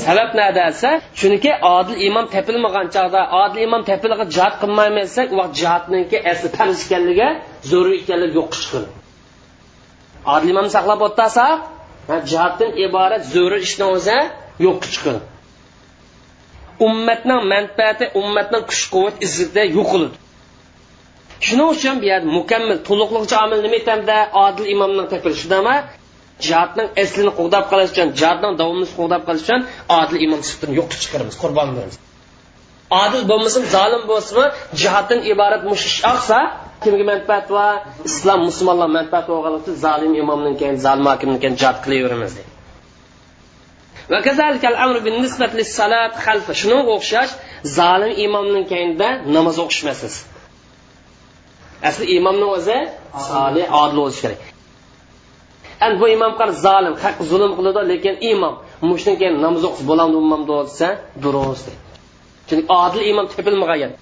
Sabab nada desa chunki odil imom tepilmagan chog'da odil imom tepilgan jihod qilmaymiz desak u vaqt jihodniki asli farz ekanligi zarur ekanligi yo'q chiqadi odil imom saqlab o'tasa jihoddan iborat zarur ishni o'zi yo'q chiqadi ummatning manfaati ummatning kuch quvvat izzati yo'qoladi. Shuning uchun bu yer mukammal to'liqliqchi omil nima aytamda odil imomning tepilishidami jihodning aslini qo'g'dab qolish uchun jihodning davomini qo'g'dab qolish uchun odil imom sifatini yo'qqa chiqaramiz qurbon beramiz odil bo'lmasin zolim bo'lsinmi? Jihoddan iborat mushish oqsa kimga manfaat va islom musulmonlar manfaat bo'lgan zolim imomning keyin zolim hokimdan keyin jihod qilaveramiz deydi. Shunga o'xshash zolim imomning keyinda namoz o'qishmaysiz asli imomni o'zi solih odil bo'lishi kerak. Endi bu imom qani zolim haq zulm qiladi lekin imom mushdan keyin namoz o'qisa bo'lamdi bo'lmamdi desa durust chunki odil imom tepilmagan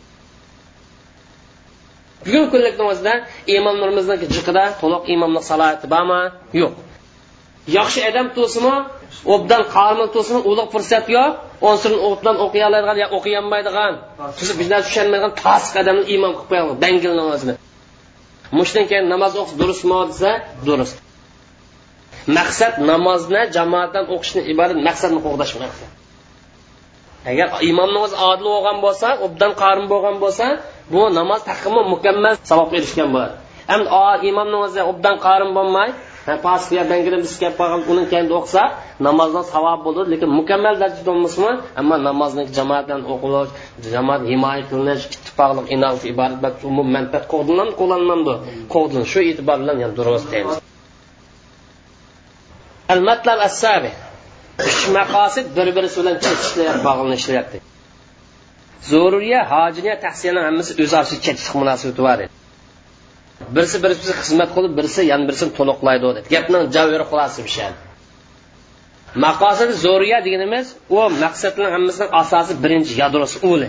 bugungi kunlikni o'zida imomlarimizniki jiqida to'liq imomlik salohiyati bormi? Yo'q. Yaxshi odam to'simi obdan qormil to'simi ulug' fursat yo'q. Onsirin o'bdan o'qiy oladigan yo o'qiy olmaydigan tushunmaydigan tosiq odamni imom qilib qo'ygan dangilni o'zini mushdan keyin namoz o'qish durustmi? desa durust. Maqsad namozni jamoatdan o'qishni iborat maqsadni qo'g'dash maqsad agar imomni o'zi odil bo'lgan bo'lsa obdan qorin bo'lgan bo'lsa bu namoz taqimi mukammal savobga erishgan bo'ladi. Endi imomni o'zi obdan qorin bo'lmay pasiyardan kelib biz kelib qolgan uni kendi o'qisa namozdan savob bo'ladi lekin mukammal darajada bo'lmasmi ammo namozni jamoatdan o'qilish jamoat himoya qilinish ittifoqlik inoat iborat umum manfaat qo'llanadi qo'llanmadi shu e'tibor bilan durust deymiz. Al matlab as sabi uch maqosid bir birisi bilan chetishlayapti bog'lanishlayapti zo'ruriya hojiniya tahsiyani hammasi o'z orasida chetishlik munosabati bor edi. Birisi birisiga xizmat qilib birisi yan birisini to'liqlaydi dedi gapning javiri xulosi pishadi maqosidi zo'riya deganimiz u maqsadni hammasining asosi birinchi yadrosi o'li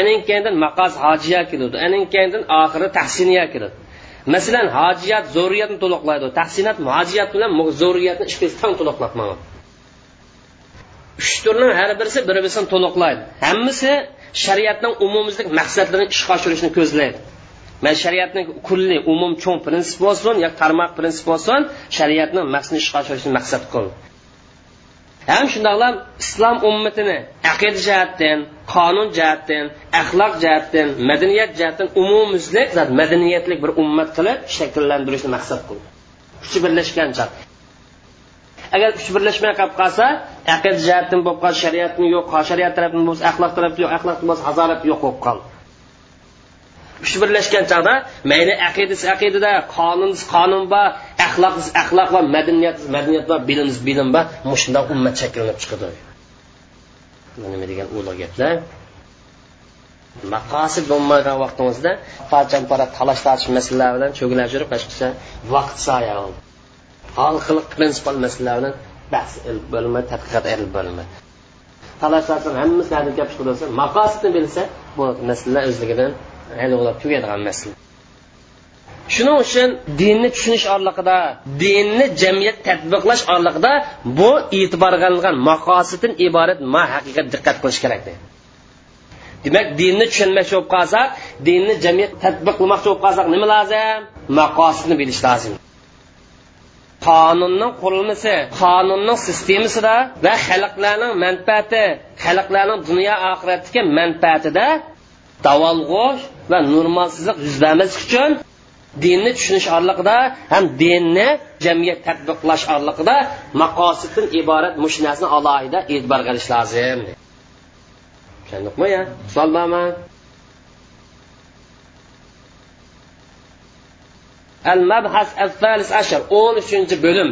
aning keyindan maqos hojiya keladi aning keyindan oxiri tahsiniya keladi masalan hojiyat zo'riyatni to'liqlaydi tahsinat hojiyat bilan zo'riyatni ikkisi tang to'liqlatmagan uch turning har birisi bir birisini to'liqlaydi hammasi shariatning umumizlik maqsadlarini ishga oshirishni ko'zlaydi. Man shariatning kulli umum cho'ng prinsip bo'lsin yoki tarmoq prinsip bo'lsin shariatning maqsadini ishga oshirishni maqsad qil ham shundoqlam islom ummatini aqida jihatdan qonun jihatdan axloq jihatdan madaniyat jihatdan umumizlik madaniyatlik bir ummat qilib shakllantirishni maqsad qildi. Kuchi birlashgan chaq agar kuch birlashmay qolib qolsa aqid jihatdan bo'lib qolsa shariatni yo'q shariat tarafdan bo'lsa axloq tarafi yo'q axloq bo'lsa hazorat yo'q bo'lib qoldi. Kuch birlashgan chog'da mayli aqidasi aqidada qonunsiz qonun bor axloqsiz axloq va madaniyat madaniyat va bilimsiz bilim bor shundoq ummat shakllanib chiqadi. Nima degan ulug' gaplar maqosid bo'lmagan vaqtimizda parchampara talash tortish masalalar bilan cho'gilab yurib boshqacha vaqt soya oldi xalqiliq prinsipal masalalar bilan bahs ilib bo'lma tadqiqot ilib talash talashlarsan hammasi hadil gap chiqarsa maqosidni bilsa bu masala o'zligidan hal bo'lib tugaydigan masala. Shuning uchun dinni tushunish orliqida dinni jamiyat tadbiqlash orliqida bu e'tiborga olingan maqosiddan iborat ma haqiqat diqqat qilish kerak deydi. Demak dinni tushunmoqchi bo'lib qolsak dinni jamiyat tadbiqlamoqchi bo'lib qolsak nima lozim? Maqosidni bilish lozim. Qonunning qurilmasi qonunning sistemasida va xalqlarning manfaati xalqlarning dunyo oxiratdagi manfaatida davolg'ush va normalsizlik yuz bermaslik uchun dinni tushunish orliqida ham dinni jamiyat tadbiqlash orliqida maqosiddan iborat mushnasni alohida e'tibor qilish lozim. Tushundikmi ya? Tushunolmaman al mabhas al thalis ashar o'n uchinchi bo'lim.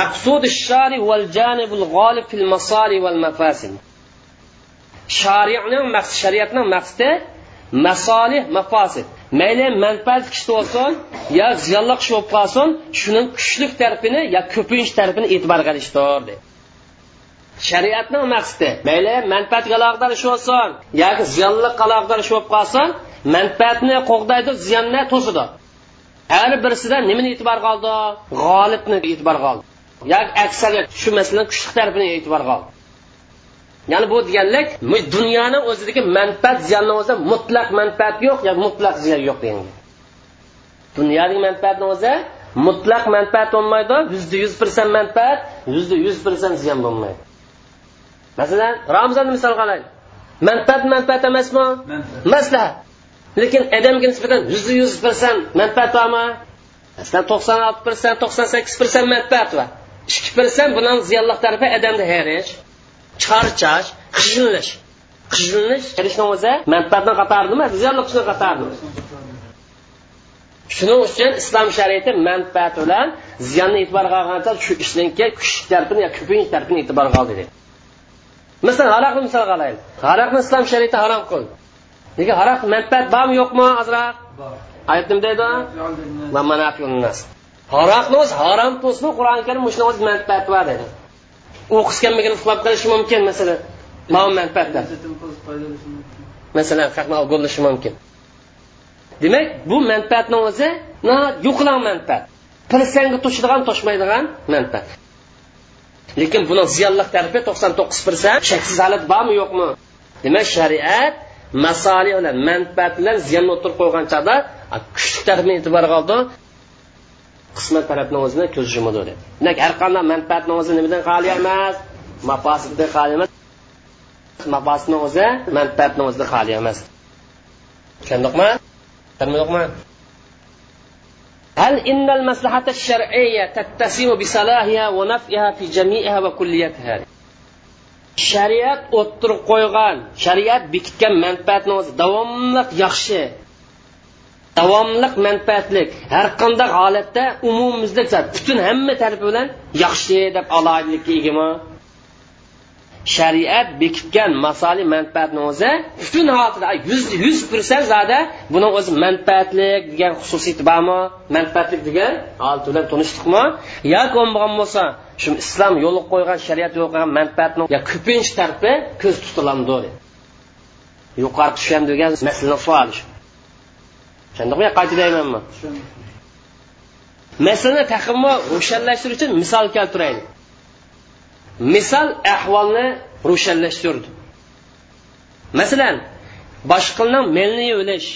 Maqsud shari val janibul g'olib fil masari val mafasil sharining maqsad shariatning maqsadi masolih mafosid mayli manfaat kishi bo'lsin yo ziyonli kishi bo'lib qolsin shuning kuchlik tarafini yo ko'pinch tarafini e'tibor olishdir shariatning maqsadi mayli manfaatga aloqador ish bo'lsin yoki ziyonli aloqador ish bo'lib qolsin manfaatni qo'g'daydi ziyonni to'sidi har birisida nimani e'tibor qoldi? G'olibni e'tibor qoldi. Yoki aksariyat shu masalan kuchli tarafini e'tibor qoldi. Ya'ni bu deganlik dunyoni o'zidagi manfaat ziyonni o'zi mutlaq manfaat yo'q yo mutlaq ziyon yo'q degan dunyodagi manfaatni o'zi mutlaq manfaat bo'lmaydi yuzda yuz persent manfaat yuzda yuz persent ziyon bo'lmaydi. Masalan ramazonni misol qilaylik manfaat manfaat emasmi? Maslahat lekin odamga nisbatan yuzda yuz persent manfaat bormi? Masalan to'qson olti persent to'qson sakkiz persent manfaat bor ikki persent buni ziyonli tarafi odamda herish charchash qijinlash qijinlash qilishni o'zi manfaatni qatorida ziyonli qilishni qatorida shuning uchun islom shariati manfaat bilan ziyonni e'tiborga olganda shu ishniki kuchli tarafini yo ko'pincha tarafini e'tiborga oldi deydi masalan aroqni misol qilaylik aroqni islom shariati harom qildi lekin aroq manfaat bormi yo'qmi ozroq oyat nima deydi aroqni o'zi harom to'smi qur'oni karim shuni o'zi manfaati bor deydi o'qish kelmagan uxlab qolishi mumkin masalan mol manfaatlar masalan haqni bo'lishi mumkin. Demak bu manfaatni o'zi yo'qlan manfaat. Persanga to'shadigan to'shmaydigan manfaat. Lekin buni ziyonli tarafi to'qson to'qqiz pirsent shaksiz holat bormi yo'qmi? Demak shariat masoli bilan manfaat bilan ziyonni o'tirib qo'ygan chog'da kuchli tarafni e'tiborga oldi. qismat tarafni o'zini ko'z yumadi dedi demak har qanday manfaatni o'zi nimadan xoli emas mafosiddan xoli emas mafosidni o'zi manfaatni o'zidan xoli emas tushundikmi tushundikmi هل إن المصلحة الشرعية تتسم بصلاحها ونفعها في جميعها وكليتها shariat o'ttirib qo'ygan shariat bekitgan manfaatni o'zi davomli yaxshi davomliq manfaatlik. Har qanday holatda umumimizda butun hamma tarafi bilan yaxshi deb alohidlikka egami? Shariat bekitgan masoli manfaatni o'zi butun holatda yuz yuz persent zada buni o'zi manfaatlik degan xususiyati bormi? Manfaatlik degan holat bilan tunishdikmi yoki bo'lmagan bo'lsa shu islom yo'li qo'ygan shariat yo'l qo'ygan manfaatni ko'pinch ko'pincha tarafi ko'z tutiladi yuqori tushgan degan masalani savoli shu. Tushundikmi qayta deymanmi masalani taqimni ro'shanlashtirish uchun misol keltiraylik. Misol ahvolni ro'shanlashtirdi masalan boshqaning melni yo'lish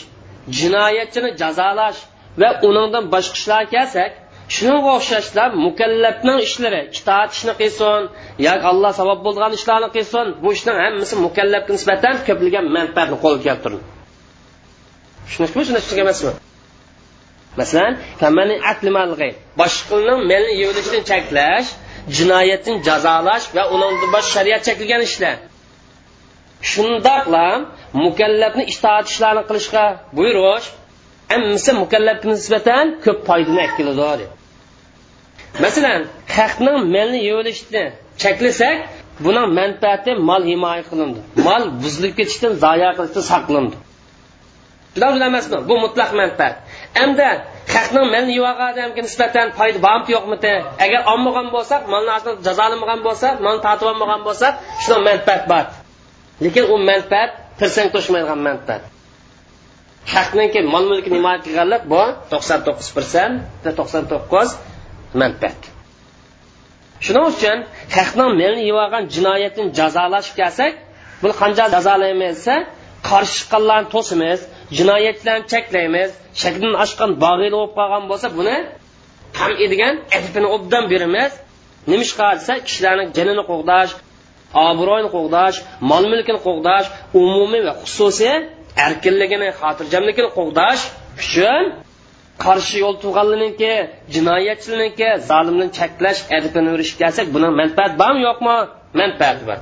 jinoyatchini jazolash va uningdan boshqa ishlar kelsak shunga o'xshashlar mukallafning ishlari itoat ishni qilsin yoki alloh savob bo'lgan ishlarni qilsin bu ishning hammasi mukallafga nisbatan ko'plagan manfaatni qo'lga keltirdi tushunishmi shuni emasmi? Masalan boshqaning melni yevilishdan cheklash jinoyatni jazolash va undan boshqa shariat cheklagan ishlar. Shundoqla mukallafni itoat ishlarini qilishga buyurish hammasi mukallafga nisbatan ko'p foydani keladi masalan haqning melni yevilishni cheklasak buning manfaati mol himoya qilindi. Mol buzilib ketishdan zoya qilishdan saqlandi. Shular emasmi bu mutlaq manfaat. Hamda haqning malni yo'q odamga nisbatan foyda bormi yo'qmi agar olmagan bo'lsak malni jazolamagan bo'lsak molni tortib olmagan bo'lsak shunday manfaat bor. Lekin u manfaat tirsang to'shmaydigan manfaat. Haqniki mol mulkni himoya qilganlik bu to'qson to'qqiz persent to'qson to'qqiz manfaat. Shuning uchun haqning melni yeb jinoyatni jazolash kelsak bu qancha jazolaymiz qarshi chiqqanlarni to'simiz jinoyatchilarni cheklaymiz shakdan oshgan bog'iyli bo'lib qolgan bo'lsa buni ham edigan adibini obdan beramiz. Nima ish qilsa kishilarni jinini qo'g'dash obro'yini qo'g'dash mol mulkini qo'g'dash umumiy va xususiy erkinligini xotirjamligini qo'g'dash uchun qarshi yo'l turganlarniki jinoyatchilarniki zolimni cheklash adibini o'rishib kelsak buni manfaati bormi yo'qmi? Manfaati bor.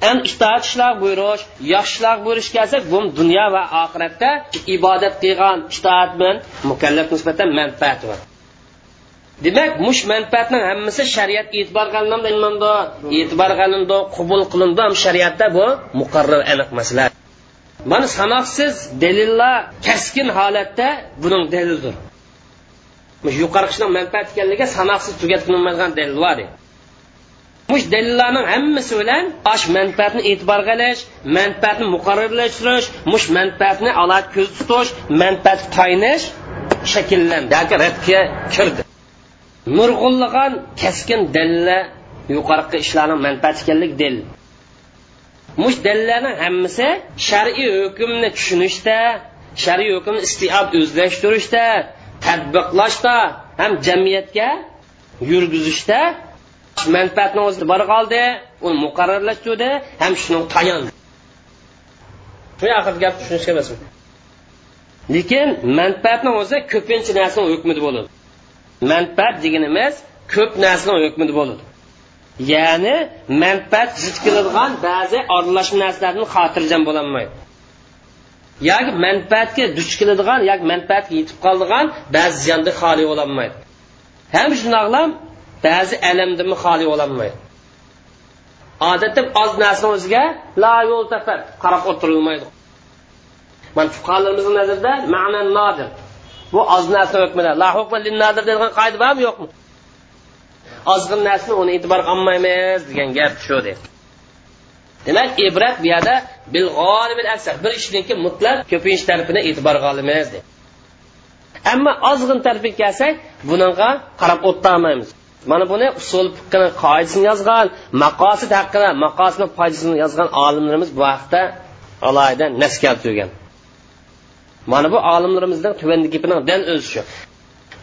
An itoat ishlar buyurish yaxshi ishlar buyurish bu dunyo va oxiratda ibodat qilgan itoat bilan mukallaf nisbatan manfaati bor demak mush manfaatning hammasi shariat e'tibor qilinadi e'tibor qilindi qabul qilindi ham shariatda bu muqarrar aniq masala mana sanoqsiz dalillar kaskin holatda buning dalildir yuqori qishning manfaat ekanligiga sanoqsiz tugatolmaydigan dalil bor mush dalillarning hammasi bilan osh manfaatni e'tibor qilish manfaatni muqarrarlashtirish mush manfaatni alohida ko'z tutish manfaat tayinish shakllandi. Yoki radga kirdi. Nurg'unlagan kaskin dalillar yuqorqi ishlarning manfaat ekanligi dalil mush dalillarning hammasi shar'iy hukmni tushunishda shar'iy hukmni istiob o'zlashtirishda tadbiqlashda ham jamiyatga yurgizishda manfaatni o'zi bor qoldi uni muqarrarlashtirdi ham shuni tayandi shu oxirgi gap tushunishga emasmi? Lekin manfaatni o'zi ko'pincha narsani hukmida bo'ladi. Manfaat deganimiz ko'p narsani hukmida bo'ladi. Ya'ni manfaat zid keladigan ba'zi aralashma narsalardan xotirjam bo'lolmaydi yoki manfaatga duch keladigan yoki manfaatga yetib qoladigan ba'zi ziyonda xoli bo'lolmaydi ham shundoqlam ba'zi alamdimi xoli bo'lolmaydi odatda oz narsani o'ziga la yo'l tafar qarab o'tirilmaydi mana fuqarolarimizni nazarida ma'nan nodir. Bu oz narsa hukmida la hukma lin nodir degan qoida bormi yo'qmi? Ozg'in narsani uni e'tibor qilmaymiz degan gap shu deydi demak ibrat bu yerda bil aksar bir ishniki mutlaq ko'pincha tarafini e'tiborga olamiz deydi ammo ozg'in tarafiga kelsak bunaqa qarab o'tolmaymiz. Mana buni usul qoidasini yozgan maqosid haqida maqosidni foydasini yozgan olimlarimiz bu haqda alohida nas keltirgan mana bu olimlarimizning tuvandagi gapining dal o'zi shu.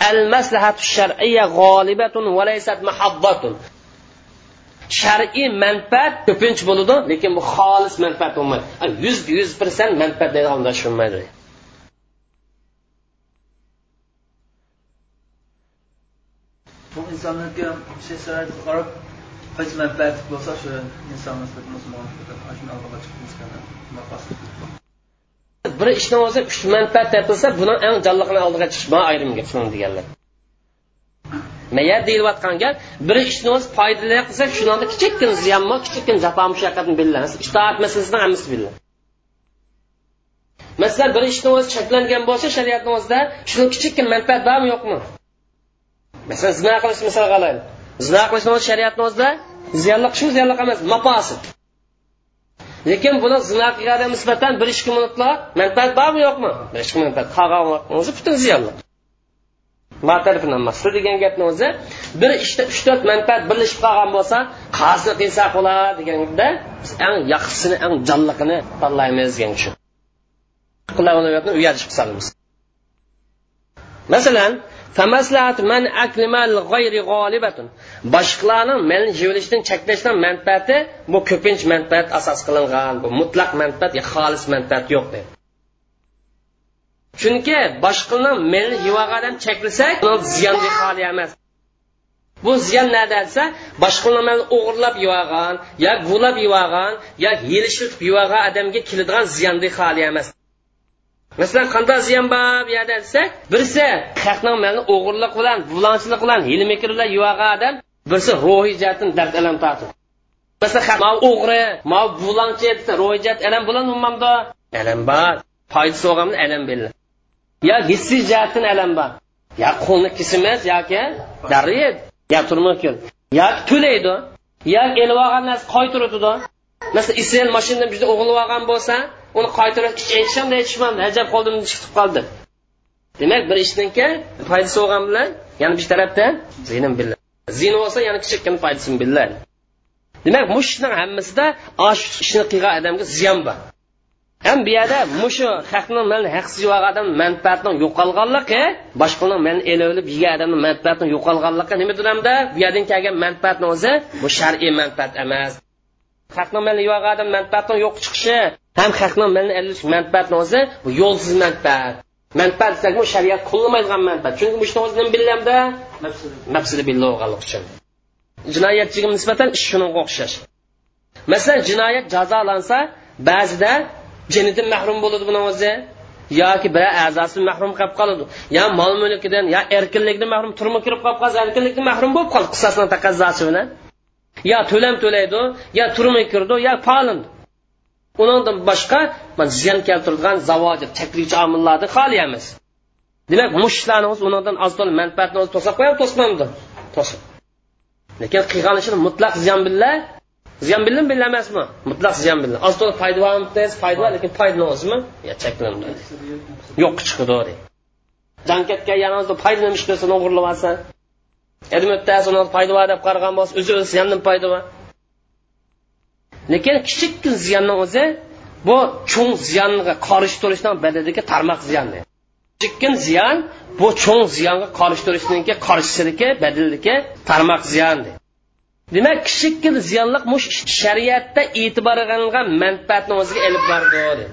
Al maslahatu shar'iyya g'olibatun va laysat mahabbatun shar'iy manfaat ko'pincha bo'ladi lekin bu xolis manfaat bo'lmaydi. Yuz yuz persent manfaat deydigan bo'lmaydi bu insonlarga shu sharoitga qarab hech manfaat bo'lsa shu inson nisbatan musulmon shuni olg'a chiqib bir ishni o'zi uch manfaat topilsa buni eng jonliqini oldiga chiqish man ayrim gap shuni deganlar. Mayar deyilayotgan gap bir ishni o'zi foydali qilsa shunanda kichikkina bor kichikkina jafo mushaqqatni bilamiz itoat masalasini hammasi biladi masalan bir ishni o'zi cheklangan bo'lsa shariatni o'zida shuni kichikkina manfaat bormi yo'qmi? Masalan zina qilish misol qilaylik zina qilishni o'zi shariatni o'zida ziyonli qilishmi ziyonli emas maposi lekin buni zina qilganga nisbatan bir ikki minutlar manfaat bormi yo'qmi? Bir ikki manfaat qolgan o'zi butun ziyonli shu degan gapni o'zi bir ishda uch to'rt manfaat birlashib qolgan bo'lsa qaysi qilsa bo'lar deganda biz eng yaxshisini eng jonliqini tanlaymiz degan shu uyatish solamiz masalan boshqalarning malni yevilishdan cheklashdan manfaati bu ko'pincha manfaat asos qilingan bu mutlaq manfaat xolis manfaat yo'q deydi chunki boshqaning malni yevagan cheklasak ziyonga xoli emas. Bu ziyon nada desa boshqaning malni o'g'irlab yevagan yo gulab yevagan yo yelishib yevagan odamga keladigan ziyonga xoli emas. Masalan qanday ziyon bor bu yerda desak birisi haqning malini o'g'irlik bilan bulonchilik bilan hilmikr bilan yuvagan odam birisi ruhiy jihatdan dard alam tortib. Masalan ma o'g'ri ma bulonchi desa ruhiy jihat alam bilan alam bor foydasi bo'lgan alam biladi yo hissiy jihatdan alam bor yo qo'lni kesimiz yoki darid yo turmakil yoki to'laydi yo elib olgan narsa qaytiradi masalan isel mashinadan bizni o'g'ilib olgan bo'lsa uni qaytarib aytisham aytishmam ajab qoldim chiqib qoldi. Demak bir ishdan foydasi bo'lgan bilan yana bir tarafda zinim billah zina bo'lsa yana kichikkina foydasi billah demak mushni hammasida osh ishni qilgan odamga ziyon bor. Ham bu yerda mushu haqni mana haqsiz yo'q odam manfaatni yo'qolganligi boshqaning mani elib yegan odamni manfaatni yo'qolganligi nima hamda bu yerdan kelgan manfaatni o'zi bu shar'iy manfaat emas. Haqni yo'q odam manfaatni yo'q chiqishi. Ham haqni mani elish manfaatni o'zi bu yo'lsiz manfaat. Manfaat desak bu shariat qo'llamaydigan manfaat. Chunki bu ishni o'zi nima bilamda mafsida billah bo'lganligi uchun. Jinoyatchiga nisbatan ish shunga o'xshash. Masalan jinoyat jazolansa ba'zida jinidan mahrum bo'ladi buni o'zi. Yoki bir a'zosi mahrum qolib qoladi. Yo mol mulkidan yo erkinlikdan mahrum turma kirib qolib qolsa erkinlikdan mahrum bo'lib qoldi qissasini taqozosi bilan yo to'lam to'laydi yo turmay kirdi yo polindi undan boshqa ziyon keltiradigan zavojir cheklovchi omillarni xoli emas. Demak mushlarni o'zi undan oz to'la manfaatni o'zi to'sab qo'yadi to'smamdi. To'sib. Lekin qilgan ishini mutlaq ziyon billa ziyon bildimi billa emasmi? Mutlaq ziyon billa oz to'la foyda bormi foyda bor lekin foydani o'zimi cheklandi yo'q chiqadi jon ketgan yana foydani ish qilsa o'g'irlab olsa edim uni foyda bor deb qaragan bo'lsa o'zi o'zi ziyondan foyda bor. Lekin kichikkina ziyonni o'zi bu cho'ng ziyonga qarshi turishdan badadagi tarmoq ziyon kichikkina ziyon bu cho'ng ziyonga qarshi turishniki qarshisidagi badaldagi tarmoq ziyon demak kichikkina ziyonliq mush shariatda e'tibor qilingan manfaatni o'ziga ilib bordi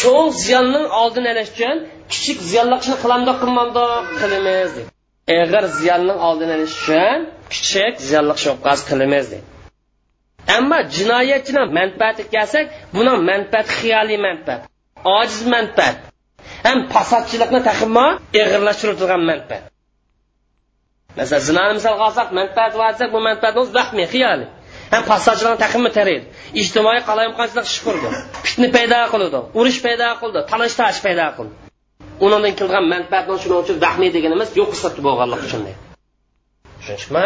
cho'ng ziyonning oldini olish uchun kichik ziyonliqni ishni qilamdoq qilmamdoq qilamiz eg'ir ziyonning oldini olish uchun kichik ziyonliq ishni qilamiz deydi ammo jinoyatchini manfaatiga kelsak buni manfaati xiyoliy manfaat ojiz manfaat ham fasodchilikni taximo ig'irlashtiradigan manfaat masalan zinoni misol olsak manfaat bor desak bu manfaat vahmiy xiyoliy ham fasodchilikni taximi taraydi ijtimoiy qalayimqonchilik ish qurdi fitna paydo qildi urush paydo qildi talash tash paydo qildi undan kelgan manfaatni shuning uchun vahmiy deganimiz yo'q hisobda bo'lganlik uchun tushunishmi?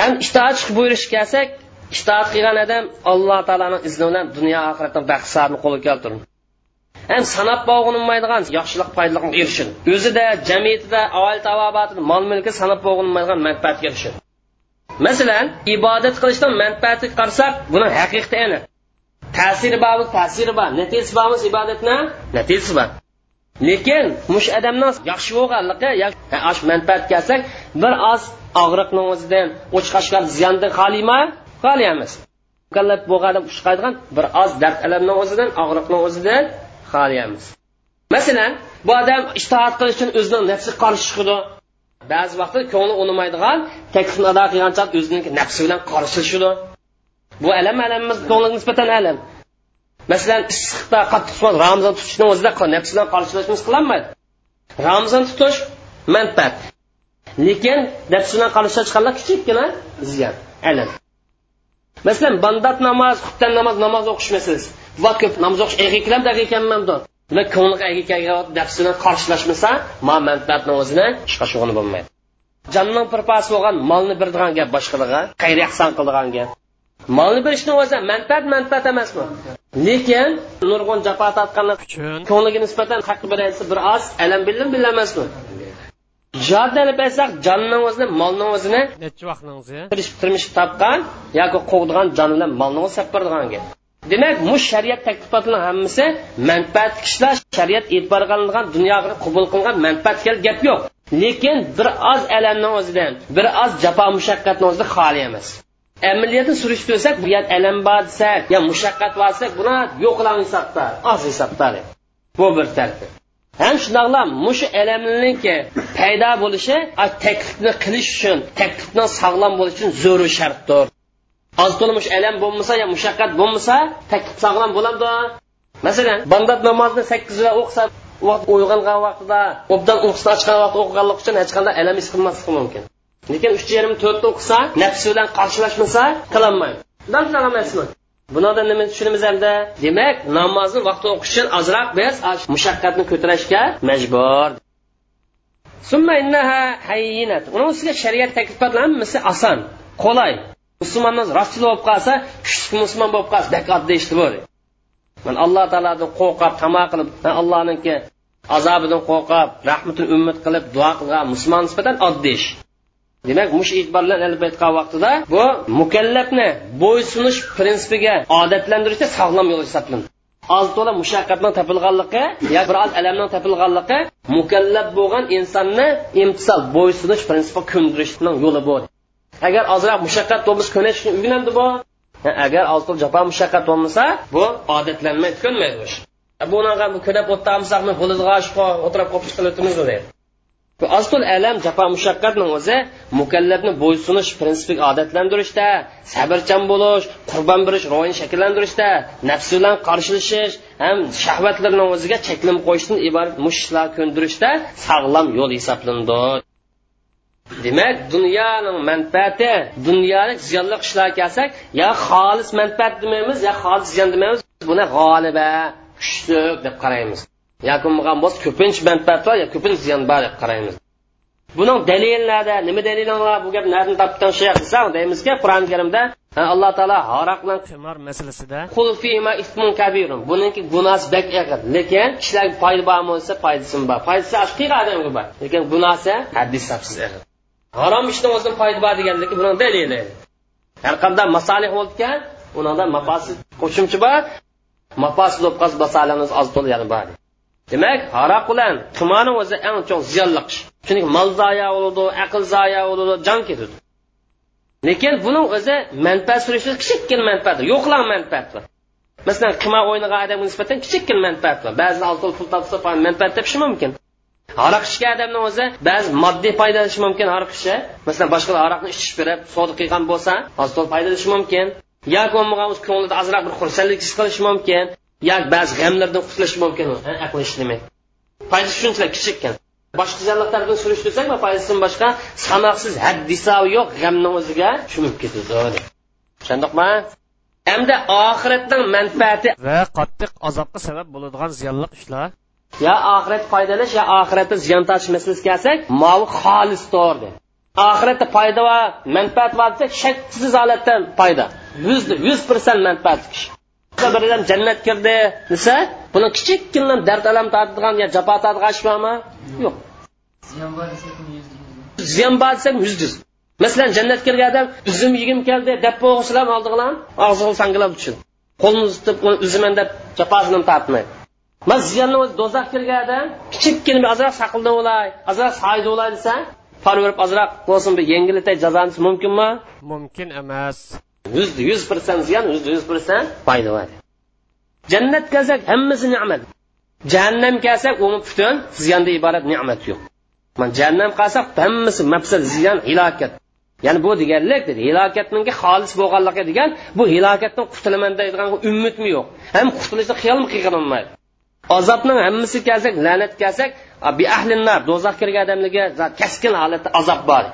Ham itoat buyurishga kelsak itoat qilgan odam alloh taoloni izni bilan dunyo oxiratda baxtsaatni qo'lga keltirin ham sanab bo'g'inmaydigan yaxshilik foydaliqqa erishin o'zida jamiyatida oil tavobatini mol mulki sanab bo'g'inmaydigan manfaatga erishin masalan ibodat qilishdan manfaatga qarasak buni haqiqati aniq. Ta'sir bor ta'siri bor natijasi bormi ibodatni natijasi bor lekin mush odamni yaxshi bo'lganligi ash manfaat kelsak bir oz og'riqni o'zidan o'chqashgan ziyondan xolima xoli emas mukallaf bo'lgan odam bir oz dard alamni o'zidan og'riqni o'zidan xoli emas masalan bu odam ishtohat qilish uchun o'zining nafsi qarshi chiqadi ba'zi vaqtda ko'ngli unimaydigan taklifni ado qilgancha o'zining nafsi bilan qarshilashadi bu alam alamimiz ko'ngilga nisbatan alam. Masalan issiqda qattiq ramazon tutishni o'zida nafs bilan qarshilashimiz qilinmaydi ramzon tutish manfaat. Lekin nafs bilan qarshilashganlar kichikkina ziyon alam. Masalan bandat namoz xubdan namoz namoz o'qish masalasi va ko'p namoz o'qish egiklab ekanman demak ko'ngli egikaga nafs bilan qarshilashmasa ma manfaatni o'zini ishqa shug'uli bo'lmaydi. Jonning pirpasi bo'lgan molni beradigan gap boshqalarga xayr ehson qiladigan gap? Molni berishni o'zi manfaat manfaat emasmi? Lekin nurg'un jafo tortganlar uchun. ko'ngliga nisbatan haq berayotsa bir oz alam bilim bilamasmi? Jihod olib aytsak jonning o'zini molni o'zini necha vaqtningiz turmush topgan yoki quvdigan jon bilan molni o'zi gap demak bu shariat taklifotlarni hammasi manfaat kishilar shariat e'tibor qilingan dunyoga qabul qilingan manfaat gap yo'q. Lekin bir oz alamni o'zidan bir oz jafo mushaqqatni o'zida xoli emas amaliyotni surishtirsak bu yer alam bor desak yo mushaqqat bor desak buni yo'qlar hisobda oz hisobda bu bir tartib. Ham shundoqla mushu alamniki paydo bo'lishi taklifni qilish uchun taklifni sog'lom bo'lishi uchun zo'ri shartdir. Oz to'la mush alam bo'lmasa yo mushaqqat bo'lmasa taklif sog'lom bo'ladi masalan bandat namozni sakkizda o'qisa vaqt uyg'ongan vaqtida obdan uyqusini ochgan vaqt o'qiganlik uchun hech qanday alam his qilmasligi mumkin. Lekin uch yarim to'rtni o'qisa nafsi bilan qarshilashmasa qilolmaydi bunodan nima tushunamiz endi demak namozni vaqtida o'qish uchun ozroq biz mushaqqatni ko'tarishga majbur. Uni ustiga shariat taklifotlar hammasi oson qulay musulmonni rasul bo'lib qolsa kuchli musulmon bo'lib qolsa bak oddiy ish bo'ladi man alloh taolodan qo'rqib tamo qilib allohniki azobidan qo'rqib rahmatini umid qilib duo qilgan musulmon nisbatan oddiy ish. Demak mush e'tibor bilan aytgan vaqtida bu mukallafni bo'ysunish prinsipiga odatlantirishda sog'lom yo'l hisoblanadi. Oz to'la mushaqqatning topilganligi yoki bir oz alamning topilganligi mukallaf bo'lgan insonni imtisol bo'ysunish prinsipiga ko'ndirishning yo'li bu agar ozroq mushaqqat bo'lmasa ko'nish uylandi bu agar oz to'la jafo mushaqqat bo'lmasa bu odatlanmaydi ko'nmaydi bunaqa ko'nab o'tamisak o'tirib qolib chiqib deydi. Bu asl alam jafo mushaqqatning o'zi mukallafni bo'ysunish prinsipiga odatlantirishda sabrchan bo'lish qurbon berish ruhini shakllantirishda nafsi bilan qarshilashish ham shahvatlarni o'ziga cheklim qo'yishdan iborat mushlar ko'ndirishda sog'lom yo'l hisoblanadi. Demak dunyoning manfaati dunyoni ziyonli ishlar kelsak yo xolis manfaat demaymiz yo xolis ziyon demaymiz buni g'oliba kuchli deb qaraymiz. Yoki bo'lgan bo'lsa ko'pincha manfaat bor yo ko'pincha ziyon bor deb qaraymiz. Buning dalillari nima dalillar bu gap nadan topdan shay desa deymizki qur'oni karimda alloh taolo haroq bilan qimor masalasida buniki gunosi bak og'ir lekin kishilarga foyda bormi bo'lsa foydasi bor? Foydasi haqiqiy odamga bor. Lekin gunosi haddi hisobsiz og'ir harom ishni o'zidan foyda bor deganligi buni dalili. Har qanday masalih bo'lgan unida mafosid qo'shimcha bor. Mafosid bo'lib qolsa masalamiz oz to'la yana bor demak haroq bilan qimorni o'zi eng cho'ng ziyonli ish chunki mol zoya bo'ladi aql zoya bo'ladi jon ketadi lekin buning o'zi manfaat surishi kichikkina manfaat yo'qlar manfaat bor masalan qimor o'ynagan odamga nisbatan kichikkina manfaat bor ba'zi oltin pul topsa manfaat topishi mumkin. Aroq ichgan odamni o'zi ba'zi moddiy foydalanishi mumkin aroq ichsa masalan boshqalar aroqni ichish berib savdo qilgan bo'lsa oz foydalanishi mumkin. Yoki bo'lmagan o'z ko'nglida ozroq bir xursandlik his qilishi mumkin. Yoki ba'zi g'amlardan qutulish mumkin. Aql ishlamay foydasi shunchalar kichikkan. Boshqa janlatlardan surishtirsak foydasidan boshqa sanoqsiz haddisovi yo'q g'amni o'ziga shumib ketadi tushundikmi hamda oxiratning manfaati va qattiq azobga sabab bo'ladigan ziyonli ishlar. Yo oxirat foydalash yo oxiratda ziyon tortish masalasiga kelsak movi xolis to'g'ri. Oxiratda foyda va manfaat bor desak shaksiz holatda foyda. Yuzda yuz persent manfaat kishi bir odam jannat kirdi desa buni kichikkina dard alam tortadigan yo jafo tortadigan ish bormi? Yo'q. Ziyon bor desak yuz yuz masalan jannat kirgan odam uzum yegim keldi deb bo'g'ishlar oldiqlar og'ziga sangilab uchun. Qo'lini tutib uziman deb jafosini tortmaydi man ziyonni o'zi do'zax kirgan odam kichikkina ozroq saqildan o'lay ozroq soyda o'lay desa par ozroq bo'lsin bir yengillatay jazolanish mumkinmi? Mumkin emas. Yuzda yuz persent ziyon yuzda yuz persent foyda bor jannat kelsak hammasi ne'mat jahannam kelsak uni butun ziyondan iborat ne'mat yo'q. Man jahannam qolsak hammasi mafsad ziyon hilokat ya'ni bu deganlik dedi hilokatninki xolis bo'lganligi degan bu hilokatdan qutulaman deydigan umidmi yo'q. Ham qutulishni xiyolmi qilolmaydi azobning hammasi kelsak la'nat kelsak bi ahlinnar do'zax kirgan odamlarga keskin holatda azob bor.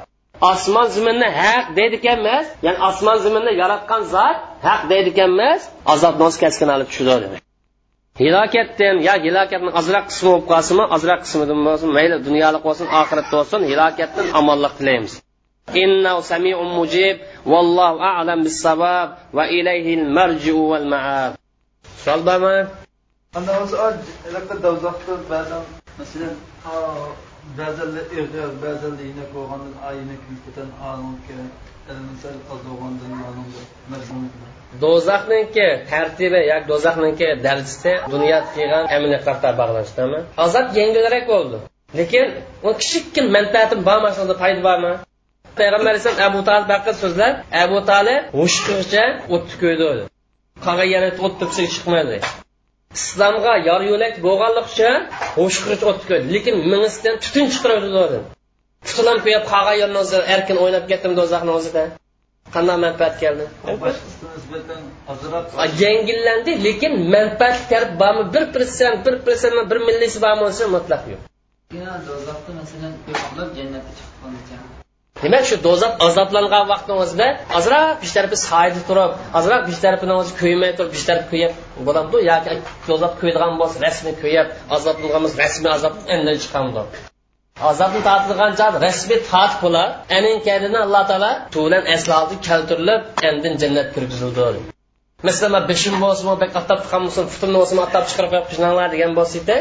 osmon zaminni haq deydi ekanmiz ya'ni osmon zaminni yaratgan zot haq deydi ekanmiz azob nos kaskin olib tushadi hilokatdan yo hilokatni ozroq qismi bo'lib qolsinmi ozroq qismidan bo'lsin mayli dunyolik bo'lsin oxiratda bo'lsin hilokatdan omonlik tilaymiz إنه سميع مجيب والله أعلم بالصواب وإليه المرجع والمعاب سؤال بما أنا سؤال لك دوزخت بعد مثلا ba'zan ig'ir ba'zan iynak bo'lgandan ayni kulkidan anunga misal oz ma'lum do'zaxniki tartibi yoki do'zaxniki darajasi dunyo qilgan amaliyotlarga bog'lanishdami azob yengilroq bo'ldi lekin u kichikkin manfaatim bormi shunda foyda bormi payg'ambar alayhisalom abu talib haqida so'zlab abu talib hushqicha o'tni ko'ydi qolgan yana o't chiqmaydi islomga yor yo'lak bo'lganlik uchun o'shqirich ko'rdi lekin mingisidan tutun chiqaradi tutilam qo'yib qolgan yerni o'zi erkin o'ynab ketdim do'zaxni o'zida. Qanday manfaat keldi? Yengillandi lekin manfaat taraf bormi? Bir persent bir persent bir millisi bormi? Bo'lsa mutlaq yo'q demak shu do'zax azoblangan vaqtni o'zida ozroq besh tarafi soyida turib ozroq bish tarafini o'zi kuymay turib bish taraf kuyib bo'lamdi yoki do'zax kuyadigan bo'lsa rasmi kuyib azoblangan bo'lsa rasmiy azob endi chiqamdi azobni tortilgan joy rasmiy tortib bo'lar anin kadini alloh taolo tulan aslobi keltirilib endin jannat kirgizildi. Masalan bishim bo'lsin attab chiqqan bo'lsin futimni bo'lsin attab chiqarib qo'yib degan bo'lsa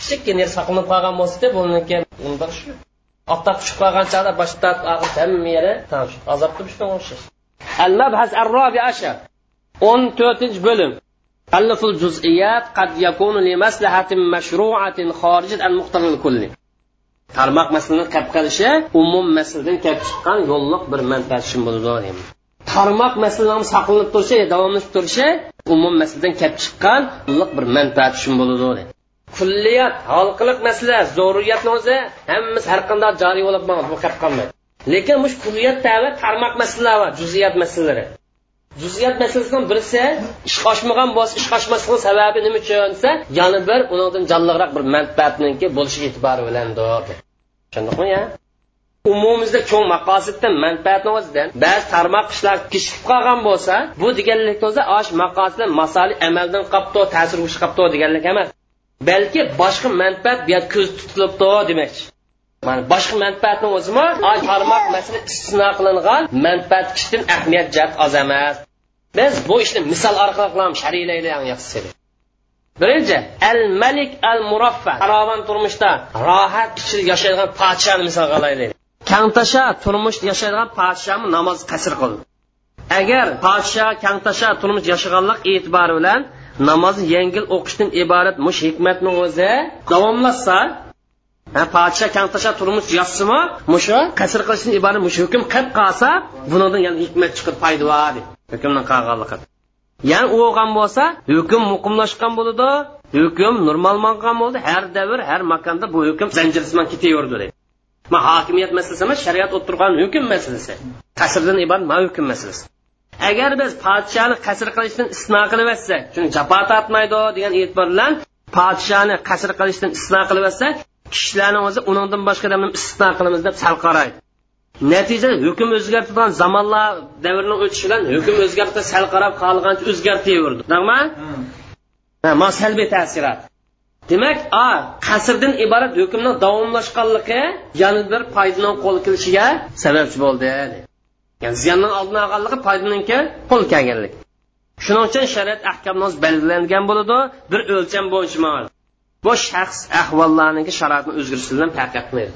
kichikkina yer saqlanib qolgan bo'lsa edi buniki unda shu. oftob tushib qolgan chaqda boshdan hamma yeri tamsh. Azobga tushgan o'xshash. Al-Mabhas ar-Rabi ashar. 14-chi. Allaful juz'iyat qad yakunu li maslahatin mashru'atin xarijat al-muqtaral kulli. Tarmoq masalani qap qilishi umum masaladan kelib chiqqan yo'lliq bir manfaat uchun bo'ladi. tarmoq masalasi saqlanib turishi davomlashib turishi umum masaladan kelib chiqqan yo'lliq bir manfaat uchun bo'ladi kulliyat halqiliq masala zaruriyatni o'zi hammasi har qanday joriy bo'lib bu kelib qolmaydi lekin mush kulliyat tabi tarmoq masalalar va juziyat masalalari. Juziyat masalasidan birisi ish oshmagan bo'lsa ish oshmasligini sababi nima uchun desa yana bir undan jonliroq bir manfaatniki bo'lishi e'tibori bilan tushundingmi ya? Umumimizda cho'ng maqosiddan manfaatni o'zidan ba'zi tarmoq ishlar kechikib qolgan bo'lsa bu deganlik o'zi osh maqosiddan masali amaldan qolibdi ta'sir qilish qolibdi deganlik emas. Balki boshqa manfaat bu yerda ko'z tutilibdi demakchi. Mana boshqa manfaatni o'zimi? Tarmoq masala istisno qilingan manfaat kishidan ahamiyat jihat oz emas. Biz bu ishni misol orqali sharilaylayapmiz birinchi al malik al muraffa farovon turmushda rohat ichida yashaydigan podshoni misol olaylik kangtasha turmush yashaydigan podshoni namoz qasr qildi. Agar podsho kangtasha turmush yashaganlik e'tibori bilan namozni yengil o'qishdan iborat mush hikmatni o'zi davomlashsa podsha kantasha turmush yozsimi mushu qasr qilishdan iborat mush hukm qilib qolsa bunidan yana hikmat chiqib foyda bor hukmdan qolganligi ya'ni u o'lgan bo'lsa hukm muqimlashgan bo'ladi hukm normallangan bo'ldi har davr har makonda bu hukm zanjirsiman ketaverdi deydi ma hokimiyat masalasi emas shariat o'tirgan hukm masalasi qasrdan iborat ma hukm masalasi. Agar biz podshoni qasr qilishdan istisno qilib yotsak chunki jafo tortmaydi degan e'tibor bilan podshoni qasr qilishdan istisno qilib yotsak kishilarni o'zi undan boshqa odamni istisno qilamiz deb sal qaraydi natijada hukm o'zgartirgan zamonlar davrini o'tishi bilan hukm o'zgardi sal qarab qolgancha o'zgartaverdi ma salbiy ta'sirot demak a qasrdan iborat hukmni davomlashganligi yana bir foydaning qo'l kelishiga sababchi bo'ldi ya'ni ziyonning oldini olganligi foydaninki qo'l kelganlik. Shuning uchun shariat ahkomni belgilangan bo'ladi bir o'lcham bo'yicha bu shaxs ahvollarniki sharoitni o'zgarishi bilan farq qilmaydi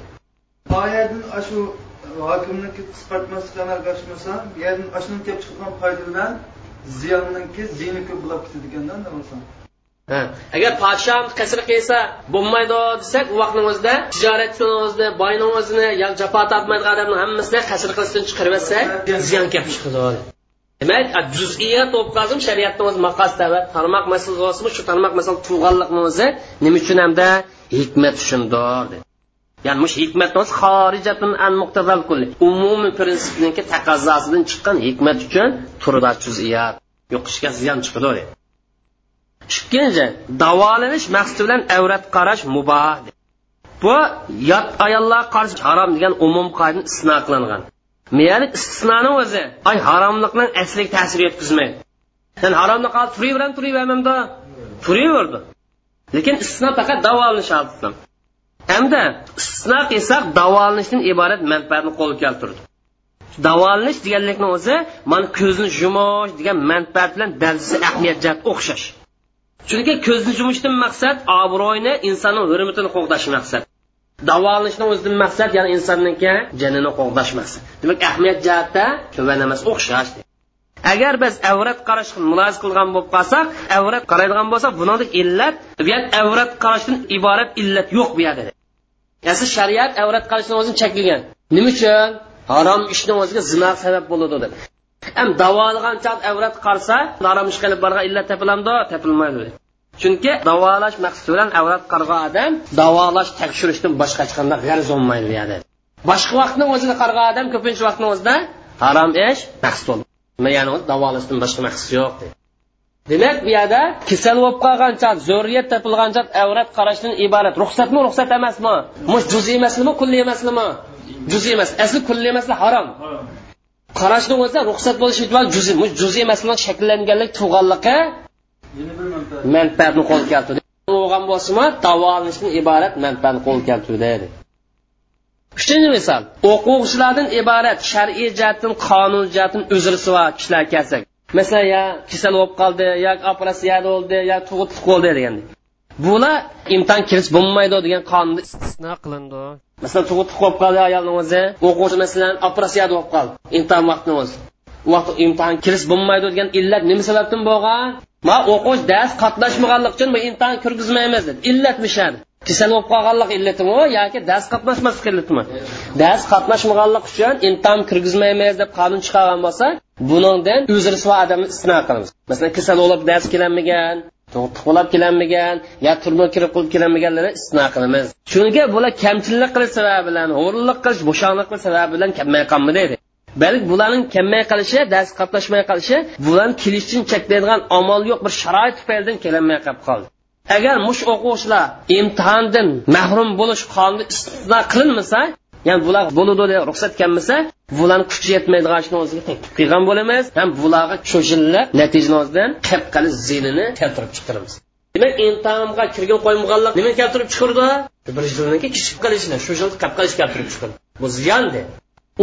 oyatdan shu hokimniki qisqartmaslikdan amalga oshmasa bu yerdan ashuni kelib chiqqan foyda bilan ziyonniki ziyni ko'p bo'lib ketadi ekanda agar podshoh qasr qilsa bo'lmaydi desak u vaqtni o'zida tijoratni o'zida boyni o'zini yo jafo tortmaydigan odamni hammasini qasr qilishdan chiqarib yotsa ziyon kelib chiqadi demak juziyat bo'lib qolsin shariatni o'zi maqosida va tarmoq masalasi bo'lsin shu tarmoq masal tug'anliqni o'zi nima uchun hamda hikmat uchundir ya'ni mush hikmat xorijatun an muqtazal kulli. Umumiy prinsipniki taqozosidan chiqqan hikmat uchun turda juziyat. Yo'qishga ziyon chiqadi ikkinchi davolanish maqsadi bilan avrat qarash muboh bu yot ayollar qarshi harom degan umum qoida istisno qilingan. Meyali istisnoni o'zi ay haromlikni asliga ta'sir yetkazmaydi. Sen haromni qolib turaveran turavermamda turaverdi. Lekin istisno faqat davolanish oldidan hamda istisno qilsak davolanishdan iborat manfaatni qo'lga keltirdi. Davolanish deganlikni o'zi mana ko'zni yumish degan manfaat bilan dalsi ahamiyat jihat o'xshash. Chunki ko'zni yumishdan maqsad obro'yni insonning hurmatini qo'g'dash maqsad. Davolanishni o'zidan maqsad ya'ni insonniki janini qo'g'dash maqsad. Demak ahamiyat jihatda tuban emas o'xshash agar biz avrat qarashni muloz qilgan bo'lib qolsak avrat qaraydigan bo'lsak buni illat yani avrat qarashdan iborat illat yo'q bu yerda ya'ni shariat avrat qarashni o'zini cheklagan nima uchun? Harom ishni o'ziga zino sabab bo'ladi deb. Ham davolagan chat avrat qarsa harom ish qilib borgan illat topilamdi topilmaydi chunki davolash maqsadi bilan avrat qargan odam davolash tekshirishdan boshqa hech qanday g'arz bo'lmaydi bu yerda boshqa vaqtni o'zida qargan odam ko'pincha vaqtni o'zida harom ish maqsad bo'ladi ya'ni davolashdan boshqa maqsad yo'q deydi. Demak bu yerda kasal bo'lib qolgancha zo'riyat topilgancha avrat qarashdan iborat. Ruxsatmi ruxsat emasmi? Mush juziy emaslimi kulli emaslimi juziy emas asli kulli emas harom. Qarashni o'zi ruxsat bo'lishi ehtimol juziy juziy masalan shakllanganlik tug'anligi bir manfaatni qo'l keltirdi bo'lgan bo'lsimi davolanishdan iborat manfaatni qo'l keltirdi uchinchi misol o'quvchilardan iborat shar'iy jihatdan qonun jihatdan uzrisi bor kishilar kelsak masalan yo kasal bo'lib qoldi yo operatsiya bo'ldi yo tug'utlik bo'ldi deganda. Bular imtihon kirish bo'lmaydi degan qonunda istisno qilindi. Masalan tug'utlik qolib qoldi ayolni o'zi o'quvchi masalan operatsiya bo'lib qoldi imtihon vaqtini o'zi u vaqt imtihon kirish bo'lmaydi degan illat nima sababdan bo'lgan? Ma o'quvchi dars qatnashmaganligi uchun bu imtihon kirgizmaymiz dedi. Illat mishadi kasal bo'lib qolganlik illatimi yoki dars qatnashmaslik illatimi dars qatnashmaganlik uchun imtihon kirgizmaymiz deb qonun chiqargan bo'lsa buningdan uzr odamni istisno qilamiz. Masalan kasal bo'lib dars kelolmagan tug'ilib kelolmagan yo turma kirib qilib kelolmaganlarni istisno qilamiz. Chunki bular kamchilik qilish sababi bilan o'g'irlik qilish bo'shoqlik qilish sababi bilan kelmay qolmadi deydi balki bularning kelmay qolishi dars qatnashmay qolishi bularni kelishdan cheklaydigan omol yo'q bir sharoit tufaylidan kelolmay qolib qoldi. Agar mush o'quvchilar imtihondan mahrum bo'lish qonuni istisno qilinmasa ya'ni bular bo'ludi deb ruxsat kelmasa bularni kuchi yetmaydigan ishni o'ziga taklif qilgan bo'lamiz ham bularga cho'shilib natijani o'zidan qip zinini keltirib chiqaramiz demak intamga kirgan qo'ymaganlik nima keltirib chiqardi bir keyin kichib qilishni shu yil qilib qilish keltirib chiqardi bu ziyonda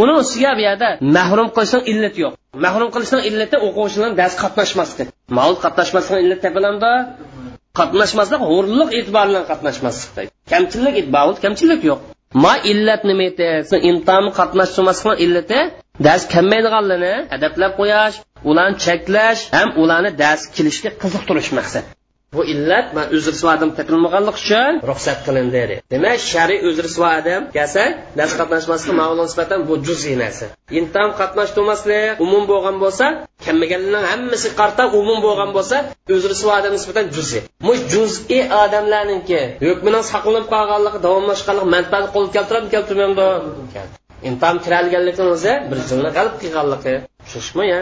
uni ustiga bu yerda mahrum qilishdan illat yo'q. Mahrum qilishning illati o'quvchilar dars qatnashmaslik mal qatnashmaslik illat topilanda qatnashmaslik hurlik e'tibor bilan qatnashmaslik kamchilik e'tibor kamchilik yo'q. Ma illat nima edi imtihonni qatnashmaslik illati dars kelmaydiganlarni adablab qo'yash ularni cheklash ham ularni dars kelishga qiziqtirish maqsad bu illat man uzr suadim topilmaganlik uchun ruxsat qilindi dedi. Demak shariy uzr suadim kelsa dars qatnashmaslik ma'lum nisbatan bu juziy narsa. Intam qatnashtirmaslik umum bo'lgan bo'lsa kelmaganlarning hammasi qarta umum bo'lgan bo'lsa uzr suadim nisbatan juziy. Bu juziy odamlarninki hukmining saqlanib qolganligi davomlashganligi manfaat qo'l keltiradimi keltirmaydi intam kiralganlikni o'zi bir yilni g'alib qilganligi tushunishmi ya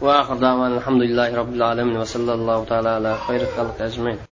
وآخر دعوانا الحمد لله رب العالمين وصلى الله تعالى على خير خلق أجمعين.